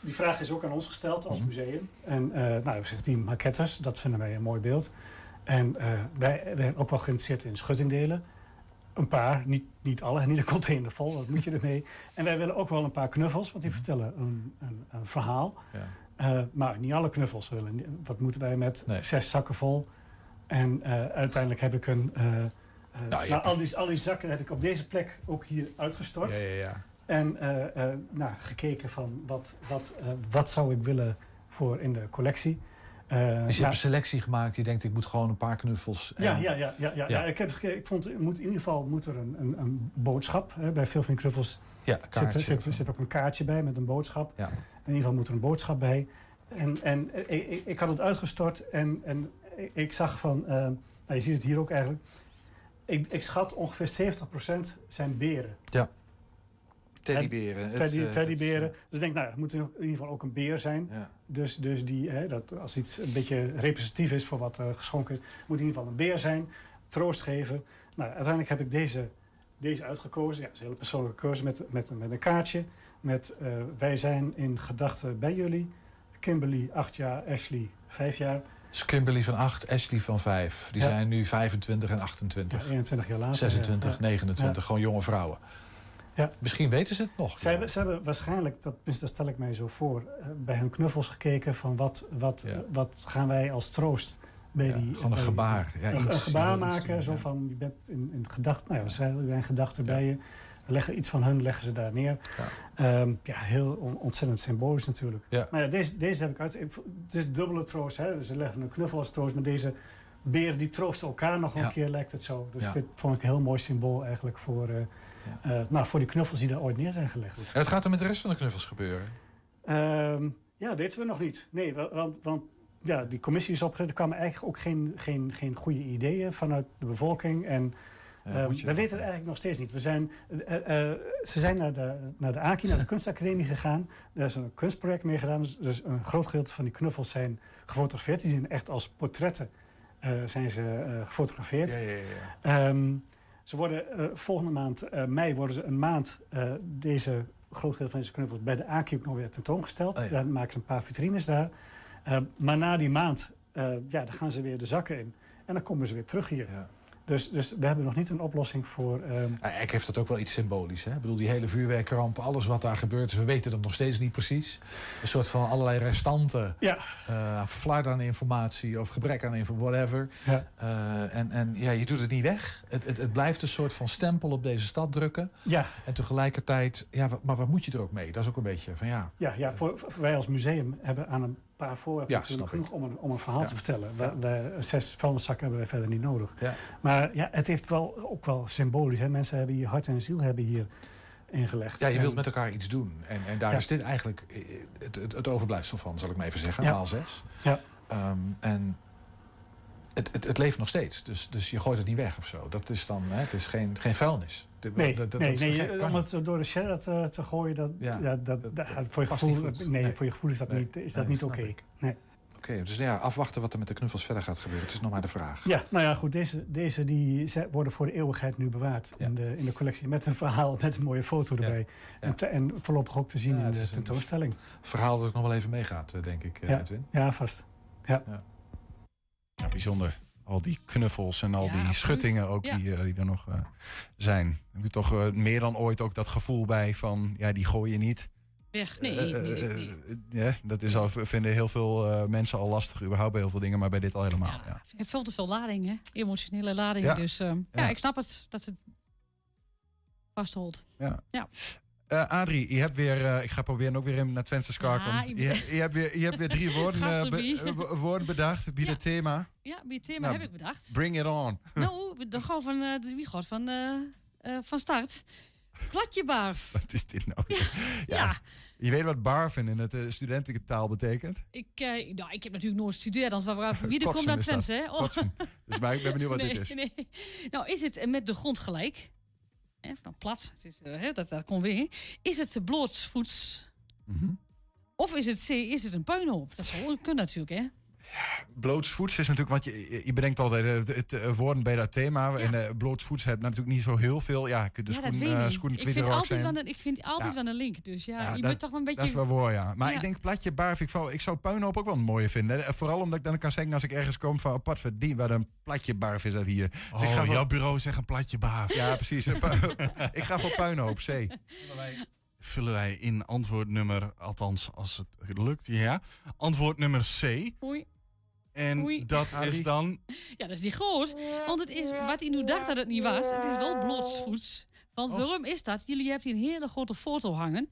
die vraag is ook aan ons gesteld als Mhm. museum. En eh nou, zeg, die maquettes, dat vinden wij een mooi beeld. En wij, wij zijn ook wel geïnteresseerd in schuttingdelen. Een paar, niet, niet alle, niet een container vol, wat moet je ermee? En wij willen ook wel een paar knuffels, want die vertellen een, een, een verhaal. Ja. Eh, maar niet alle knuffels willen. Wat moeten wij met Nee. zes zakken vol? En eh, uiteindelijk heb ik een. eh, Nou, nou, al, die, al die zakken heb ik op deze plek ook hier uitgestort. Ja, ja, ja. En nou, gekeken van wat, wat, wat zou ik willen voor in de collectie. Eh, Dus je hebt een selectie gemaakt. Je denkt, ik moet gewoon een paar knuffels. en- ja, ja, ja, ja, ja, Ja. ja. Ik, heb, ik vond, moet, in ieder geval moet er een, een, een boodschap. Hè. Bij veel van die knuffels Ja, zit, er- kaartje. zit, er zit ook een kaartje bij met een boodschap. Ja. In ieder geval moet er een boodschap bij. En, en eh, ik, ik- had het uitgestort en, en ik- zag van... eh, nou, je ziet het hier ook eigenlijk. Ik, ik schat ongeveer 70% zijn beren. Teddyberen. Teddy, eh, teddyberen. het, Dus ik denk, nou, het moet in ieder geval ook een beer zijn. Ja. Dus, dus die, hè, dat, als iets een beetje representatief is voor wat er geschonken is, moet in ieder geval een beer zijn. Troost geven. Nou, uiteindelijk heb ik deze, deze uitgekozen. Ja, het is een hele persoonlijke keuze met, met, met een kaartje. Met eh, wij zijn in gedachten bij jullie. Kimberly, 8 jaar. Ashley, 5 jaar. Dus Kimberly van 8, Ashley van 5. Die Ja. zijn nu 25 en Ja, 28. 21 jaar later. 26, ja. 29. Gewoon jonge vrouwen. Ja. Misschien weten ze het nog. Ze hebben, ze hebben waarschijnlijk, dat, dat stel ik mij zo voor, eh, bij hun knuffels gekeken van wat, wat, Ja. wat gaan wij als troost bij Ja, die... gewoon een gebaar. Ja, een, iets- een gebaar maken, doen, zo van, je bent in, in gedachten, nou ja, ze zijn gedachten bij je. Leggen iets van hun, leggen ze daar neer. Ja. Ehm, ja, heel on- ontzettend symbolisch natuurlijk. Maar ja, deze, deze heb ik uit... Het is dubbele troost, hè. Dus ze leggen een knuffel als troost, maar deze beren die troosten elkaar nog een keer, lijkt het zo. Dus dit vond ik een heel mooi symbool eigenlijk voor, eh, eh, nou, voor die knuffels die daar ooit neer zijn gelegd. En wat gaat er met de rest van de knuffels gebeuren? Ehm, ja, dat weten we nog niet. Nee, wa- want, want ja, die commissie is opgericht. Er kwamen eigenlijk ook geen, geen, geen goede ideeën vanuit de bevolking. En Ja, ehm, we dat- weten het eigenlijk nog steeds niet. We zijn, eh, eh, ze zijn naar de, naar de AKI, naar de kunstacademie gegaan. Daar is een kunstproject mee gedaan. Dus, dus een groot gedeelte van die knuffels zijn gefotografeerd. Die zijn echt als portretten zijn ze gefotografeerd. Ja, ja, ja. Ze worden eh, volgende maand, eh, mei, worden ze een maand eh, deze groot gedeelte van deze knuffels bij de ook nog weer tentoongesteld. Oh ja. Daar maken ze een paar vitrines daar. Maar na die maand, ja, dan gaan ze weer de zakken in. En dan komen ze weer terug hier. Ja. Dus, dus we hebben nog niet een oplossing voor. ehm, Ja, Eigenlijk heeft dat ook wel iets symbolisch. Hè? Ik bedoel, die hele vuurwerkramp, alles wat daar gebeurt, we weten het nog steeds niet precies. Een soort van allerlei restanten, ja, eh flarden aan informatie of gebrek aan informatie, whatever. ja, Eh, en en ja, je doet het niet weg. Het, het, het blijft een soort van stempel op deze stad drukken. ja, En tegelijkertijd, ja, maar wat moet je er ook mee? Dat is ook een beetje van ja. ja, ja voor, voor- wij als museum hebben aan een paar voorwerpen Ja, natuurlijk genoeg om een, om een verhaal Ja. te vertellen. We, we- zes vuilniszakken hebben wij verder niet nodig. Ja. Maar ja, het heeft wel, ook wel symbolisch. Hè? Mensen hebben hier hart en ziel hebben hier ingelegd. Ja, je En- wilt met elkaar iets doen. En, en daar is dit eigenlijk eh, het, het, het overblijfsel van, zal ik maar even zeggen. Ja. Maal zes. Ja. Ehm, en het, het, het leeft nog steeds. Dus, dus je gooit het niet weg of zo. Dat is dan, hè, het is geen, geen vuilnis. Nee, dat, dat, nee, nee om het door de shredder te, te gooien, dat, Ja, dat, voor, je gevoel, nee, voor je gevoel is dat Nee. niet, is dat niet oké. Nee. Oké, dus ja, afwachten wat er met de knuffels verder gaat gebeuren. Het is nog maar de vraag. Ja, nou ja, goed. Deze, deze die worden voor de eeuwigheid nu bewaard in, de, in de collectie. Met een verhaal, met een mooie foto erbij. En, te- en voorlopig ook te zien in de tentoonstelling. Verhaal dat ook nog wel even meegaat, eh, denk ik, eh, Ja, Edwin. ja, vast. Ja. Ja, bijzonder. Al die knuffels en al Ja, die absoluut. schuttingen ook Ja. die, eh, die er nog eh, zijn. Heb je toch eh, meer dan ooit ook dat gevoel bij van... ja, die gooi je niet. Weg. Nee, nee, nee. ja, dat is al, vinden heel veel mensen al lastig, überhaupt bij heel veel dingen, maar bij dit al helemaal. Ja. Hebt veel te veel lading, hè? Emotionele lading. Ja. Dus eh, ja. Ja. ik snap het dat het vastholt. Ja. Ja. Eh, Adrie, je hebt weer, eh, ik ga proberen ook weer in naar Twente schakel. Ja, je, je- hebt weer, je hebt weer drie woorden, eh, be- woorden bedacht, bieden Ja. thema. Ja, bij het thema Nou, heb ik bedacht. Bring it on. nou, dan gewoon van de wie god van, van start. Platjebarf. Wat is dit nou? Ja. Ja. Je weet wat barven in het uh, studententaal betekent? Ik, nou, ik heb natuurlijk nooit gestudeerd, anders waar wie er komt naar. Twente, hè? Oh. Dus maar ik ben benieuwd wat nee, dit is. Nee. Nou, is het met de grond gelijk? Hè, van plat, het is, eh, hè, dat, dat komt weer. Is het blootsvoets? Mhm. Of is het, is het een puinhoop? Dat zou kunnen natuurlijk, hè? Blootsvoets is natuurlijk, want je, je bedenkt altijd eh, het, het, eh, woorden bij dat thema. En uh, blootsvoets heeft natuurlijk niet zo heel veel. Ja, je kunt de ja, schoen, ik uh, niet. schoenen ik vind altijd zijn. wel een, Ik vind altijd Ja. wel een link. Dus ja, Ja, je dat- bent toch wel een beetje... Dat is wel waar, ja. Maar Ja. ik denk platje barf, ik, vou- ik zou puinhoop ook wel een mooie vinden. Vooral omdat ik dan kan zeggen als ik ergens kom van apart verdien, wat een platje barf is dat hier. Dus Oh, ik ga voor- jouw bureau zegt een platje baaf. Ja, precies. Ik ga voor puinhoop, C. Vullen wij in antwoord nummer, althans als het lukt, ja. Antwoord nummer C. Oei. En Oei. dat is dan... Ja, dat is niet groot. Want het is, wat hij nu dacht dat het niet was, het is wel blootsvoets. Want Oh. waarom is dat? Jullie hebben hier een hele grote foto hangen.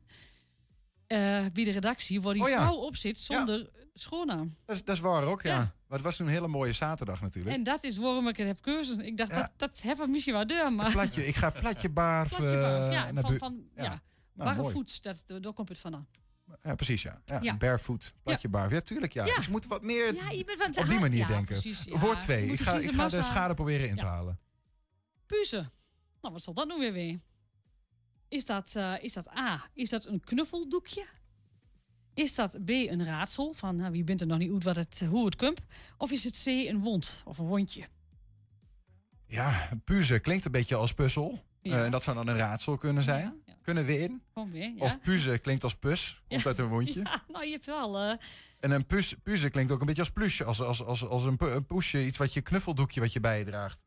eh, bij de redactie, waar die Oh ja. vrouw op zit zonder schoonnaam. Dat is, dat is waar ook, ja. Ja. Maar het was een hele mooie zaterdag natuurlijk. En dat is waarom ik het heb cursus. Ik dacht, Ja. dat, dat hebben we misschien wel deur, maar... Platje, ik ga platje barf. Platje barf, eh, ja, naar van, ja. ja. Nou, mooi. Barrevoets, dat, daar komt het vandaan. Ja, precies, ja. ja, Ja. Barefoot, platje. Ja, tuurlijk, ja. Dus je moet wat meer bent op die manier denken. precies, ja. Woord Je 2. moet Ik ga, ik ga de schade proberen in te halen. Puzen. Nou, wat zal dat nu weer weer? Is dat, eh, is dat A, is dat een knuffeldoekje? Is dat B, een raadsel? Van nou, wie bent er nog niet uit wat het, hoe het komt? Of is het C, een wond of een wondje? Ja, puzzelen klinkt een beetje als puzzel. Eh, en dat zou dan een raadsel kunnen zijn. Kunnen we in? Kom ja. Of puzzelen klinkt als pus. Komt Ja. uit een wondje. Ja, nou, je hebt wel... eh, En een pus, puzzelen klinkt ook een beetje als plusje. Als, als, als, als een, een poesje. Iets wat je knuffeldoekje wat je bij je draagt.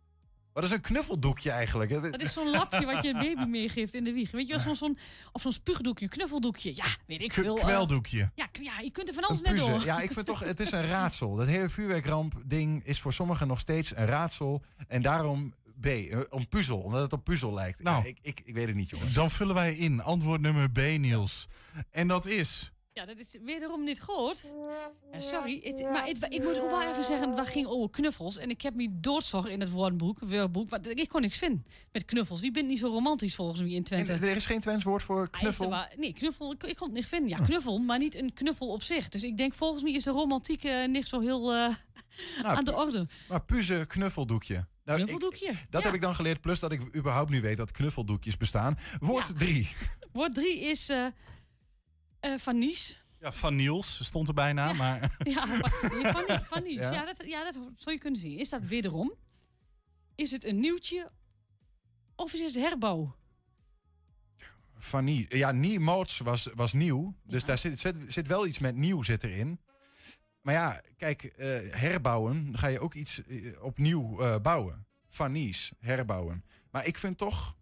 Wat is een knuffeldoekje eigenlijk? hè? dat is zo'n lapje wat je een baby meegeeft in de wieg. Weet je wel, zo'n, zo'n, of zo'n spuugdoekje, een knuffeldoekje. Ja, weet ik veel. eh, kweldoekje. ja, ja, je kunt er van alles Een mee door. Ja, ik vind toch, het is een raadsel. Dat hele vuurwerkramp ding is voor sommigen nog steeds een raadsel. En daarom B, eh, om puzzel, omdat het op puzzel lijkt. Nou. Ja, ik, ik, ik weet het niet, jongens. Dan vullen wij in antwoord nummer B, Niels. En dat is... Ja, dat is wederom niet goed. Ja, sorry, het, maar het- ik moet ook wel even zeggen, dat ging over knuffels. En ik heb me doodzocht in het woordenboek, woordenboek, want ik kon niks vinden met knuffels. Wie bent niet zo romantisch volgens mij in En Twente? er is geen Twents woord voor Ah, knuffel. nee, knuffel, ik, ik kon het niet vinden. Ja, knuffel, maar niet een knuffel op zich. Dus ik denk, volgens mij is de romantiek eh, niet zo heel eh, Nou, aan de orde. Maar puzzle knuffeldoekje. Nou, ik- Knuffeldoekje. dat ja. heb ik dan geleerd, plus dat ik überhaupt nu weet dat knuffeldoekjes bestaan. Woord Ja. 3. Woord drie is eh eh, van Nies. Ja, van Niels stond er bijna, maar... Ja, maar- nee, van, van Nies. Ja? Ja, dat, ja, dat zou je kunnen zien. Is dat wederom? Is het een nieuwtje? Of is het herbouw? Van Nie. Ja, Nie Moots was, was nieuw. Dus daar zit, zit, zit wel iets met nieuw zit erin. Maar ja, kijk, eh, herbouwen ga je ook iets eh, opnieuw eh, bouwen. Van Nies, herbouwen. Maar ik vind toch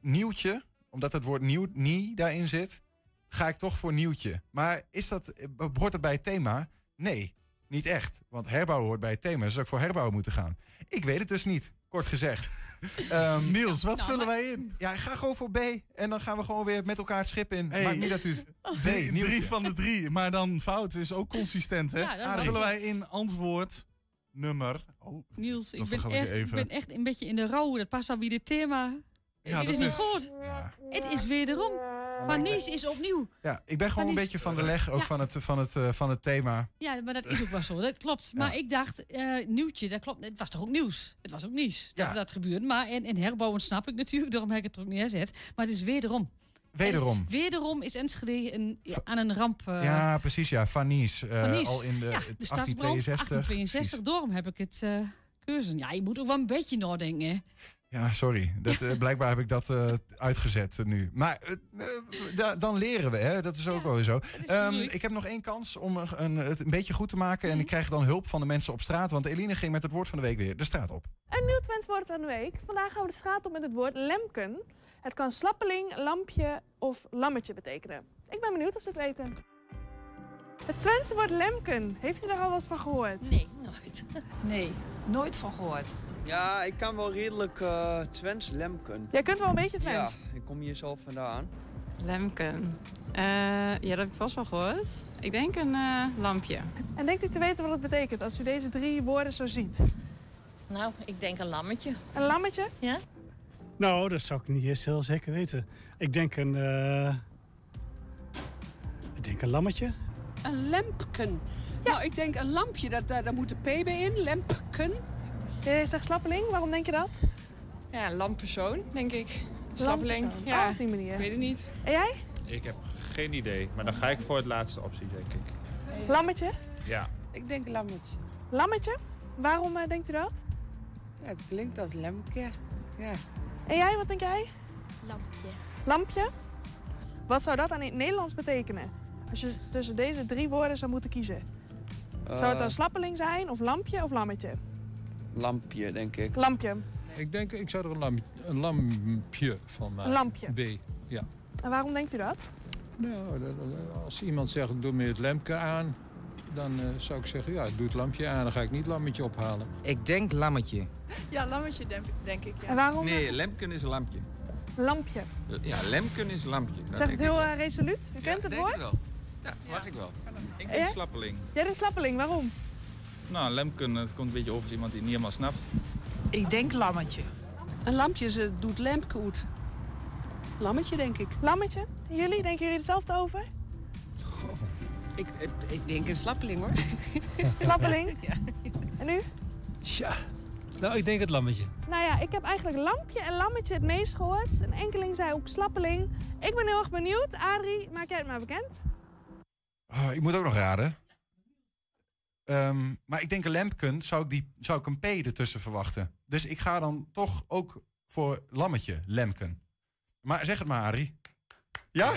nieuwtje, omdat het woord nieuw, nie daarin zit, ga ik toch voor nieuwtje. Maar is dat, hoort het bij het thema? Nee, niet echt. Want herbouwen hoort bij het thema. Dus zou ik voor herbouwen moeten gaan. Ik weet het dus niet, kort gezegd. Ehm, Niels, wat Nou, vullen maar- wij in? ja, ik ga gewoon voor B. En dan gaan we gewoon weer met elkaar het schip in. Hey. Maakt niet dat u... het- Drie, van de drie. Maar dan fout is ook consistent, hè? Ja, Dan vullen wij in antwoord nummer... Oh, Niels, ik ben, echt, ik ben echt een beetje in de rouw. Dat past wel bij dit thema. Ja, het is niet is- goed. Ja. Het is wederom. Van Nies is opnieuw. ja, ik ben gewoon een Van beetje van de leg, ook Ja. van, het, van, het, eh, van het thema. Ja, maar dat is ook wel zo. Dat klopt. Maar ik dacht, eh, nieuwtje, dat klopt. Het was toch ook nieuws? Het was ook nieuws dat Ja. dat gebeurde. Maar en, en herbouwen snap ik natuurlijk. Daarom heb ik het er ook neerzet. Maar het is wederom. Wederom. Wederom is Enschede een, aan een ramp. eh, ja, precies, ja. Van Nies. eh, van Nies. al in de, ja, de stadsbrand 1862. 1862. Daarom heb ik het eh keuze. Ja, je moet ook wel een beetje nadenken. Ja, sorry. Dat, eh, blijkbaar heb ik dat eh, uitgezet nu. Maar eh, eh, da- dan leren we, hè? dat is ook wel weer zo. Ehm, ik heb nog één kans om een, een- het een beetje goed te maken. En ik krijg dan hulp van de mensen op straat. Want Eline ging met het woord van de week weer de straat op. Een nieuw Twents woord van de week. Vandaag gaan we de straat op met het woord lemken. Het kan slappeling, lampje of lammetje betekenen. Ik ben benieuwd of ze het weten. Het Twentse woord lemken. Heeft u daar al wel eens van gehoord? Nee, nooit. Nee, nooit van gehoord. Ja, ik kan wel redelijk eh Twents lemken. Jij kunt wel een beetje Twents. Ja, ik kom hier zelf vandaan. Lemken. Eh, ja, dat heb ik vast wel gehoord. Ik denk een eh, lampje. En denkt u te weten wat het betekent als u deze drie woorden zo ziet? Nou, ik denk een lammetje. Een lammetje? Ja? Nou, dat zou ik niet eens heel zeker weten. Ik denk een... eh, ik denk een lammetje. Een lempken. Nou, ik denk een lampje, dat, daar, daar moet de P bij in. Lempken. Jij zegt slappeling, waarom denk je dat? Ja, lamppersoon, denk ik. Slappeling. Ja, op die manier. ik weet het niet. En jij? Ik heb geen idee, maar dan ga ik voor het laatste optie, denk ik. Lammetje? Ja. Ik denk lammetje. Lammetje? Waarom eh, denkt u dat? Ja, het klinkt als lemke. Ja. En jij, wat denk jij? Lampje. Lampje? Wat zou dat aan in het Nederlands betekenen? Als je tussen deze drie woorden zou moeten kiezen. Zou het Eh, dan slappeling zijn, of lampje, of lammetje? Lampje, denk ik. Lampje. Ik denk, ik zou er een, lam- een lampje van maken. Een lampje. B, ja. En waarom denkt u dat? Nou, als iemand zegt, doe me het lampje aan, dan eh, zou ik zeggen, ja, doe het lampje aan. Dan ga ik niet lammetje ophalen. Ik denk lammetje. Ja, lammetje denk, denk ik. Ja. En waarom? Nee, lemken is een lampje. Lampje. Ja, lemken is een lampje. Dat Zegt denk het heel eh, resoluut? U kent het denk woord? ik wel. Ja, mag ik wel. Ik denk slappeling. Jij denkt slappeling, waarom? Nou, lemken, het komt een beetje over als iemand die het niet helemaal snapt. Ik denk lammetje. Een lampje ze doet lampkoet. Lammetje, denk ik. Lammetje? Jullie? Denken jullie hetzelfde over? Ik, ik, ik denk een slappeling hoor. Slappeling? En u? Tja, nou ik denk het lammetje. Nou ja, ik heb eigenlijk lampje en lammetje het meest gehoord. Een enkeling zei ook slappeling. Ik ben heel erg benieuwd. Adrie, maak jij het maar bekend? Oh, ik moet ook nog raden. Ehm, maar ik denk een lampken zou ik, die, zou ik een P ertussen verwachten. Dus ik ga dan toch ook voor lammetje, lemken. Maar zeg het maar, Arie. Ja?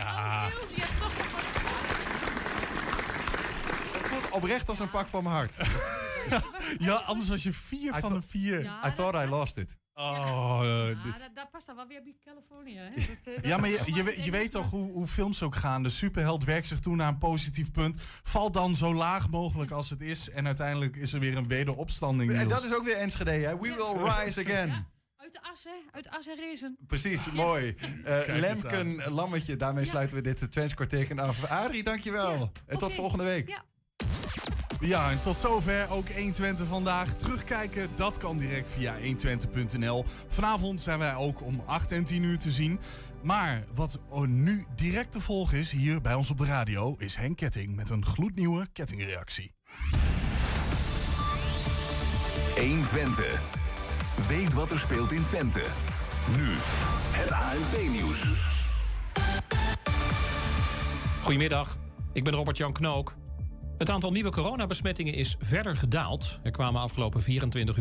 Het voelt oprecht als een pak van mijn hart. ja, anders was je vier van de vier. I thought I lost it. Oh, eh, Ja, dat, dat past dan wel weer bij Californië. Hè? Dat, eh, dat- Ja, maar je, je, we- je weet toch hoe, hoe films ook gaan. De superheld werkt zich toe naar een positief punt. Valt dan zo laag mogelijk als het is. En uiteindelijk is er weer een wederopstanding. En dat is ook weer Enschede, hè? We will rise again. Uit de as, hè? Uit de as en rezen. Precies, mooi. Eh Lemken, Lammetje, daarmee sluiten we dit Twents kwartierken af. Arie, dankjewel. En tot volgende week. Ja. En tot zover ook 120 vandaag. Terugkijken, dat kan direct via 120.nl. Vanavond zijn wij ook om 8 en 10 uur te zien. Maar wat nu direct te volgen is hier bij ons op de radio... is Henk Ketting met een gloednieuwe kettingreactie. 120. Weet wat er speelt in Twente. Nu het ANP-nieuws. Goedemiddag, ik ben Robert-Jan Knook. Het aantal nieuwe coronabesmettingen is verder gedaald. Er kwamen afgelopen 24 uur